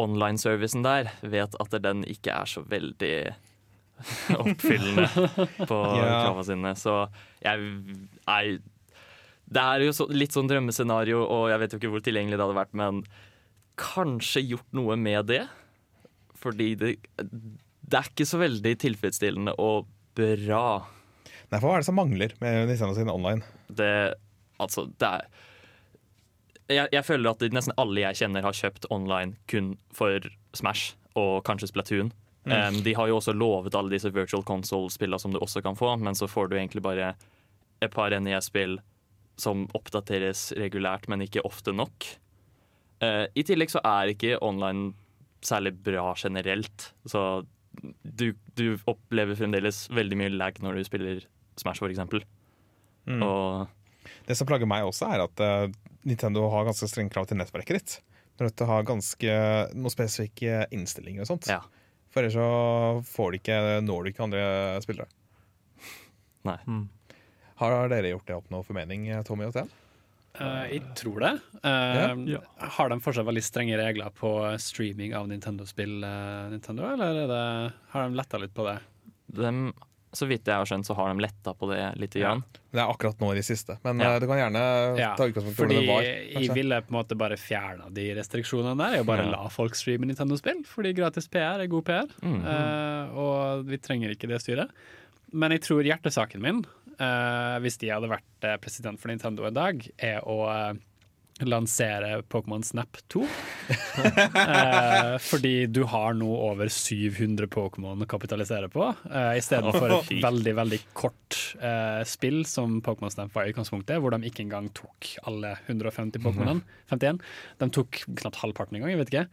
online-servicen der, vet at den ikke er så veldig oppfyllende på Ja. krava sine. Så jeg er Det er jo så, litt sånn drømmescenario, og jeg vet jo ikke hvor tilgjengelig det hadde vært, men kanskje gjort noe med det. Fordi det, det er ikke så veldig tilfredsstillende og bra. Nei, for hva er det som mangler med Nintendo sin online? Det Altså, det er jeg, jeg føler at nesten alle jeg kjenner har kjøpt online kun for Smash og kanskje Splatoon. Mm. Um, de har jo også lovet alle disse virtual console-spillene som du også kan få, men så får du egentlig bare et par NES-spill som oppdateres regulært, men ikke ofte nok. Uh, I tillegg så er ikke online særlig bra generelt. Så du, du opplever fremdeles veldig mye lag når du spiller Smash, eksempel. Mm. Og Det som plager meg også, er at eh, Nintendo har ganske strenge krav til nettverket ditt. Du er nødt til å ha ganske noen spesifikke innstillinger og sånt. For ellers så får du ikke, når du ikke andre spillere. Nei. Har dere gjort det opp noe formening, Tommy og Thea? Uh, jeg tror det. Eh, Ja. Har de fortsatt veldig strenge regler på streaming av Nintendo-spill, uh, Nintendo, eller er det, har de letta litt på det? dem, så vidt jeg har skjønt, så har de letta på det litt. grann. Det er akkurat nå i det siste, men Ja. eh, du kan gjerne Ja, ta utgangspunkt i fordi hvordan det var. jeg ville på en måte bare fjerna de restriksjonene der. Og bare Ja. la folk streame Nintendo-spill, fordi gratis PR er god PR. Mhm. uh, og vi trenger ikke det styret. Men jeg tror hjertesaken min, uh, hvis de hadde vært eh, president for Nintendo en dag, er å eh, lansere Pokémon Snap 2. eh, fordi du har nå over 700 Pokémon å kapitalisere på, eh, istedenfor et veldig veldig kort eh, spill som Pokémon Snap var i utgangspunktet, hvor de ikke engang tok alle 150 Pokémonene. 51. De tok knapt halvparten engang, jeg vet ikke.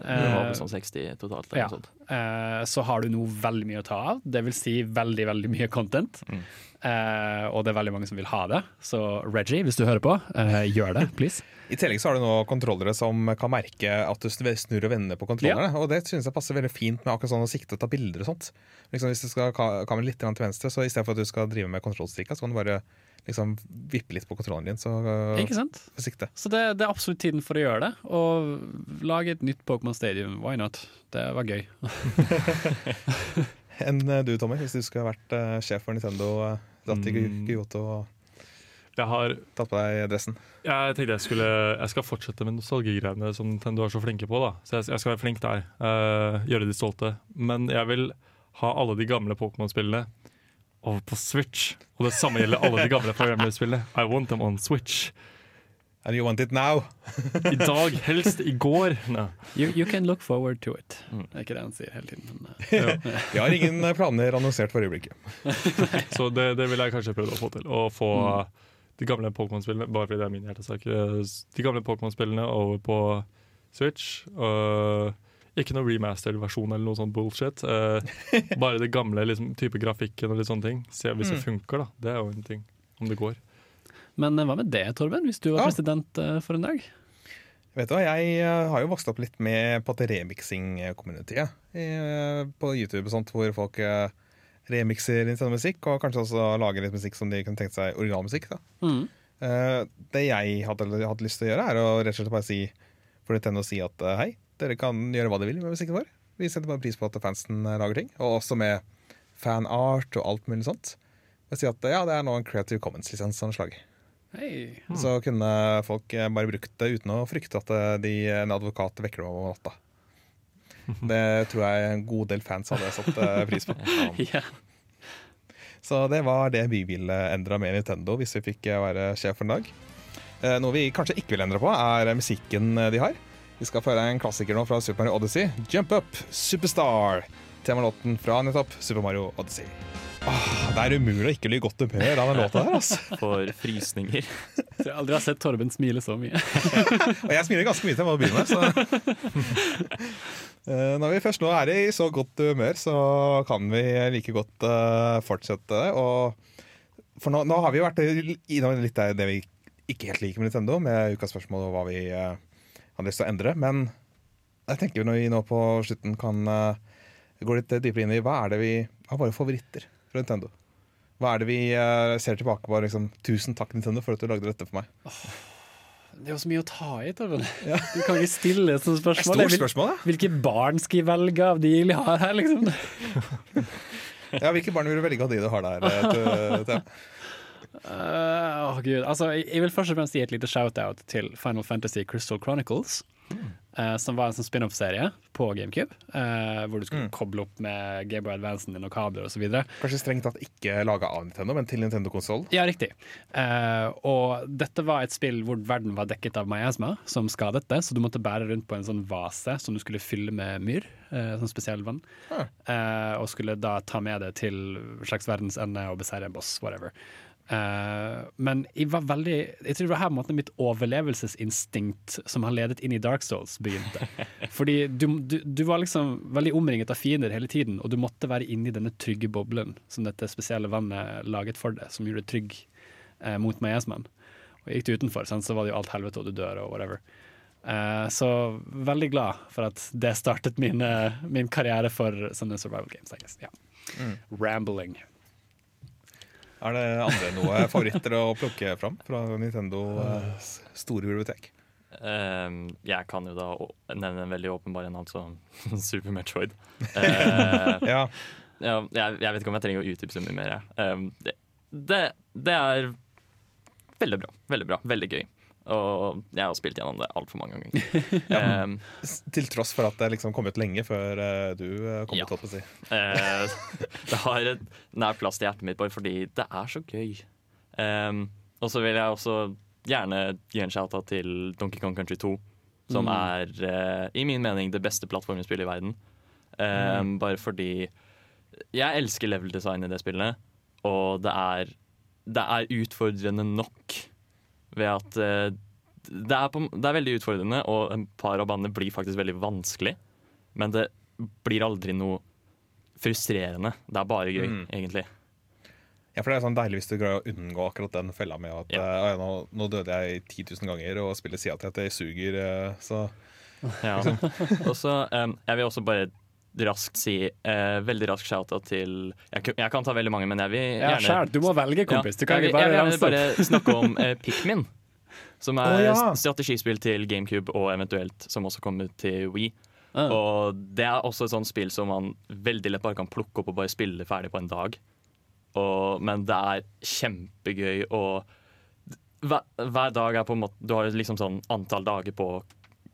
Det var Eh, vel sånn 60 totalt. Ja. sånt. Eh, så har du nå veldig mye å ta av. Det vil si veldig, veldig mye content. Mm. Eh, og det er veldig mange som vil ha det. Så Reggie, hvis du hører på, eh, gjør det, please. I tillegg så har du nå kontrollere som kan merke at du snur og vender på kontrollerne. Og det synes jeg passer veldig fint med akkurat sånn å sikte og ta bilder og sånt. Liksom Hvis du skal ha kameraet litt til venstre, så istedenfor at du skal drive med kontrollstikka, så kan du bare liksom vippe litt på kontrollen din. Så uh, Ikke sant? sikte. Så det, det er absolutt tiden for å gjøre det. Og lage et nytt Pokémon Stadium, why not? Det var gøy. Enn uh, du, Tommy, hvis du skulle ha vært uh, sjef for Nintendo, uh, dratt til Mm. Kyoto og Jeg har tatt på deg dressen. Jeg tenkte jeg skulle Jeg skal fortsette med nostalgigreiene som Nintendo er så flinke på. da Så jeg, jeg skal være flink der. Uh, gjøre de stolte. Men jeg vil ha alle de gamle Pokémon-spillene over på Switch. Og det samme gjelder alle de gamle Fire I want them on Switch. And you want it now? I dag, helst i går. No. You, you can look forward to it. Mm. Det er ikke det han sier hele tiden. Men, uh. Ja. Vi har ingen uh, planer annonsert for øyeblikket. Så det, det vil jeg kanskje prøve å få til. Å få Mm. de gamle Pokémon-spillene Bare fordi det er min hjertesak. eh, De gamle Pokémon-spillene over på Switch. Og ikke noe remastered versjon eller noe sånt bullshit. Eh, bare det gamle liksom, type grafikken og litt sånne ting. Se hvis det Mm. funker, da. Det er jo en ting. Om det går. men eh, hva med det, Torben? Hvis du var Ja. president eh, for en dag? Vet du hva, Jeg uh, har jo vokst opp litt med på remixing-communityet uh, på YouTube, og sånt, hvor folk remikser remixer Nintendo-musikk, og kanskje også lager litt musikk som de kunne tenkt seg originalmusikk. da. Mm. Uh, det jeg hadde, hadde lyst til å gjøre, er å rett og slett bare si for Nintendo å si at uh, hei, dere kan gjøre hva dere vil med musikken vår. Vi setter bare pris på at fansen lager ting, og også med fanart og alt mulig sånt. Og si at ja, det er nå en Creative Commons-lisens av noe slag. Hei. Så kunne folk uh, bare brukt det uten å frykte at uh, de, en advokat vekker dem over natta. Det tror jeg en god del fans hadde satt uh, pris på. Så det var det vi ville endre med Nintendo hvis vi fikk eh, være sjef for en dag. Eh, Noe vi kanskje ikke vil endre på, er musikken eh, de har. Vi skal få høre en klassiker nå fra Super Mario Odyssey. Jump Up Superstar. Temalåten fra nettopp Super Mario Odyssey. Åh, det er umulig å ikke bli i godt humør av den låta der. altså. For frysninger. Jeg tror jeg aldri har sett Torben smile så mye. Og jeg smiler ganske mye til å begynne med. Så. Eh, Når vi først nå er i så godt humør, så kan vi like godt eh, fortsette. Og for nå, nå har vi jo vært innom litt av det vi ikke helt liker med Nintendo, med ukas spørsmål og hva vi eh, har lyst til å endre. Men jeg tenker når vi nå på slutten kan eh, gå litt dypere inn i hva er det vi har våre favoritter fra Nintendo. Hva er det vi eh, ser tilbake på? Liksom, Tusen takk, Nintendo, for at du lagde dette for meg. Det er jo så mye å ta i, Torben. Du kan ikke stille et sånt spørsmål. Stort spørsmål, ja. Hvilke barn skal jeg velge av de jeg har her, liksom? Ja, Hvilke barn vil du velge av de du har der? Til, til- Eh, Åh, Gud. Altså, jeg jeg vil først og fremst gi et lite shout-out til Final Fantasy Crystal Chronicles. eh, som var en sånn spin-off-serie på GameCube, Uh, hvor du skulle koble opp med Gameboy Advancen din og kabler osv. Kanskje strengt tatt ikke laga av Nintendo, men til Nintendo-konsoll. Ja, riktig. Uh, og dette var et spill hvor verden var dekket av miasma, som skadet det, så du måtte bære rundt på en sånn vase som du skulle fylle med myr, sånn spesiell vann, og skulle da ta med det til slags verdens ende og beseire en boss, whatever. Eh, men jeg var veldig Jeg tror det var her på en måte mitt overlevelsesinstinkt som har ledet inn i Dark Souls, begynte. Fordi du, du, du var liksom veldig omringet av fiender hele tiden, og du måtte være inni denne trygge boblen som dette spesielle vannet laget for deg, som gjorde deg trygg eh, mot miasmaen. Og gikk du utenfor, sant, så var det jo alt helvete, og du dør og whatever. Eh, så veldig glad for at det startet min, eh, min karriere for sånne survival games. I guess. Ja. Rambling. Er det andre noe favoritter å plukke fram fra Nintendo eh, store bibliotek? Ehm, jeg kan jo da nevne en veldig åpenbar en, altså Super Metroid. Uh, Ja. ja, jeg, jeg vet ikke om jeg trenger å utdype så mye mer. Ehm, det, det, det er veldig bra. Veldig bra. Veldig gøy. Og jeg har spilt gjennom det altfor mange ganger. ja. um, Til tross for at det liksom kom ut lenge før uh, du eh, kom Ja. ut, holdt på å si. uh, det har et nær plass til hjertet mitt bare fordi det er så gøy. Um, og så vil jeg også gjerne gi en shout-out til Donkey Kong Country 2, som Mm. er uh, i min mening det beste plattformspillet i verden. Um, Bare fordi jeg elsker level-design i det spillet, og det er, det er utfordrende nok ved at eh, det, er på, det er veldig utfordrende, og et par av bandene blir faktisk veldig vanskelig. Men det blir aldri noe frustrerende. Det er bare gøy, Mm. egentlig. Ja, for Det er sånn deilig hvis du greier å unngå akkurat den fella med at Ja. uh, nå, nå døde jeg 10 000 ganger, og spiller sier at jeg suger, uh, så Ja. Og så um, Jeg vil også bare raskt si eh, veldig rask shout-out til jeg, kan- jeg kan ta veldig mange, men jeg vil Ja, gjerne du må velge, kompis. Du kan jeg, ikke vil- bare jeg vil ramse gjerne opp. bare snakke om eh, Pikmin. Som er Å, ja. strategispill til GameCube, og eventuelt som også kommer til Wii. Ah. Og det er også et sånt spill som man veldig lett bare kan plukke opp og bare spille ferdig på en dag. Og, men det er kjempegøy, og hver, hver dag er på en måte Du har liksom sånn antall dager på å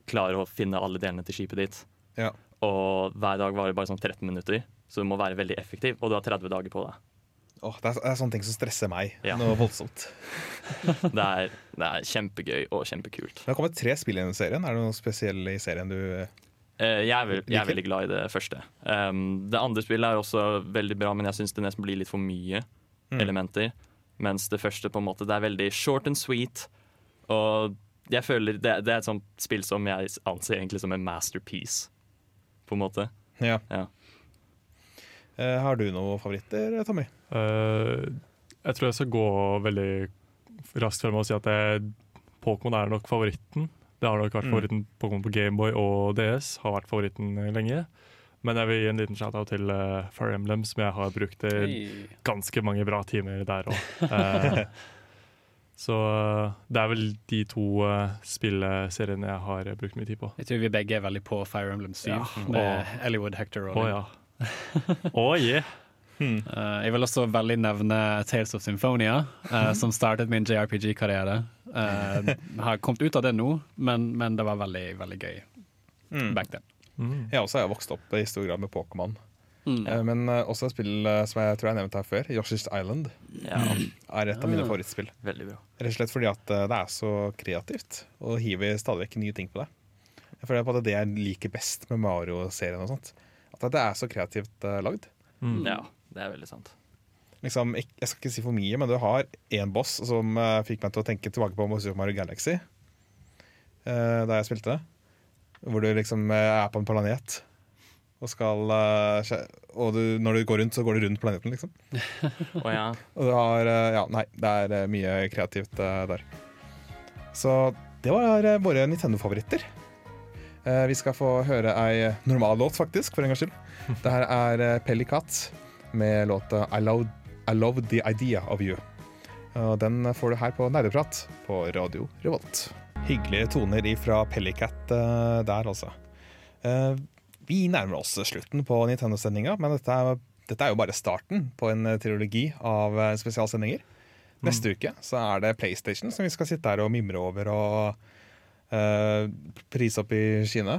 klare å finne alle delene til skipet ditt. Ja. Og hver dag varer bare sånn 13 minutter, så du må være veldig effektiv, og du har 30 dager på deg. Åh, det, er, det er sånne ting som stresser meg Ja. noe voldsomt. Det er, det er kjempegøy og kjempekult. Det har kommet tre spill i serien. Er det noe spesielt i serien du Eh, jeg, er, jeg er veldig glad i det første. Um, det andre spillet er også veldig bra, men jeg syns det nesten blir litt for mye Mm. elementer. Mens det første på en måte, det er veldig short and sweet. Og jeg føler det, det er et sånt spill som jeg anser egentlig som en masterpiece, på en måte. Ja. Ja. Uh, Har du noen favoritter, Tommy? Uh, jeg tror jeg skal gå veldig raskt frem og si at Pokémon er nok favoritten. Det har nok vært Mm. favoritten Pokémon på Gameboy og DS. Har vært favoritten lenge. Men jeg vil gi en liten shout-out til uh, Fire Emblem, som jeg har brukt Hey. ganske mange bra timer der òg. så eh, det er vel de to uh, spillseriene jeg har brukt mye tid på. Jeg tror vi begge er veldig på Fire Emblem 7, Ja. med Åh. Ellywood Hector. Å ja. Å yeah. Eh, jeg vil også veldig nevne Tales of Symphonia, uh, som startet min JRPG-karriere. Uh, har kommet ut av det nå, men, men det var veldig, veldig gøy Mm. back then. Jeg også har vokst opp i stor grad med Pokémon. Mm. Eh, Men eh, også et spill eh, som jeg tror jeg nevnte her før, Yoshi's Island, Ja. er et av mine Ah. favorittspill. Veldig bra. Rett og slett fordi at det er så kreativt, og hiver stadig vekk nye ting på det. Jeg føler på at det er det jeg liker best med Mario-serien. og sånt At det er så kreativt uh, lagd. Ja, det er veldig sant. Liksom, jeg, jeg skal ikke si for mye, men du har én boss som uh, fikk meg til å tenke tilbake på Super Mario Galaxy. uh, da jeg spilte. Hvor du liksom uh, er på en planet. Og skal eh, Og du, når du går rundt, så går du rundt planeten, liksom. oh, ja. Og du har eh, Ja, nei, det er eh, mye kreativt der. Så det var våre Nintendo-favoritter. Vi skal få høre ei normal låt, faktisk, for en gangs skyld. Det her er Pellicat med låta I Love, I Love The Idea of You. Og den får du her på Nerdeprat på Radio Revolt. Hyggelige toner ifra Pellicat der, altså. Vi nærmer oss slutten på Nintendo-sendinga, men dette er dette er jo bare starten på en eh, trilogi av eh, spesialsendinger. Neste uke så er det PlayStation som vi skal sitte her og mimre over og uh, prise opp i skyene.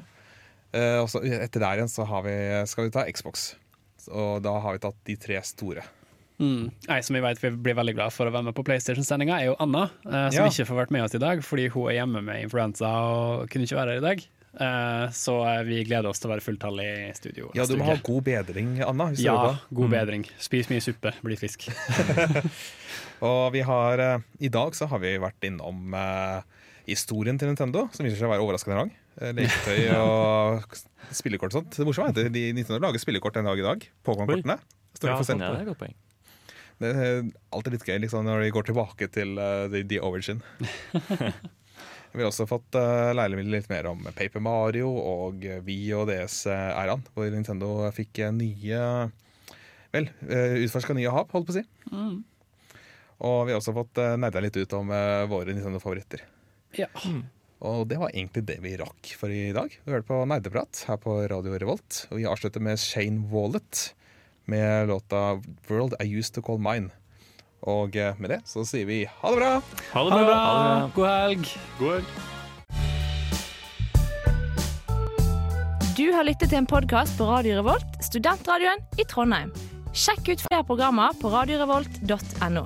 Uh, og så etter der igjen så har vi, skal vi ta Xbox. Og da har vi tatt de tre store. Mm. Ei som vi vet vi blir veldig glad for å være med på PlayStation-sendinga, er jo Anna, eh, som Ja. ikke får vært med oss i dag fordi hun er hjemme med influensa og kunne ikke være her i dag. Eh, så eh, vi gleder oss til å være fulltallig i studio. Ja, du må ha god bedring, Anna. Hvis Ja, god Mm. bedring. Spis mye suppe, bli frisk. Og vi har, eh, i dag så har vi vært innom historien til Nintendo, som viser seg å være overraskende lang. Leketøy og spillekort og sånt. Det morsomme er at de Nintendo lager spillekort en dag i dag. Pokémon-kortene. Ja, for ja, det er et godt poeng. Det er alltid litt gøy liksom, når de går tilbake til uh, the, the origin. Vi har også fått uh, lære litt mer om Paper Mario og Wii og DS-æraen, hvor Nintendo fikk eh, nye Vel, uh, utforska nye hav, holdt på å si. Mm. Og vi har også fått uh, nerda litt ut om uh, våre Nintendo-favoritter. Ja. Og det var egentlig det vi rakk for i dag. Du hørte på Nerdeprat her på Radio Revolt. Og vi avslutter med Shane Wallet med låta 'World I Used To Call Mine'. Og eh, med det så sier vi ha det bra! Ha det Ha det bra! bra! God helg! God helg. Du har lyttet til en podkast på Radio Revolt, studentradioen i Trondheim. Sjekk ut flere programmer på radiorevolt.no.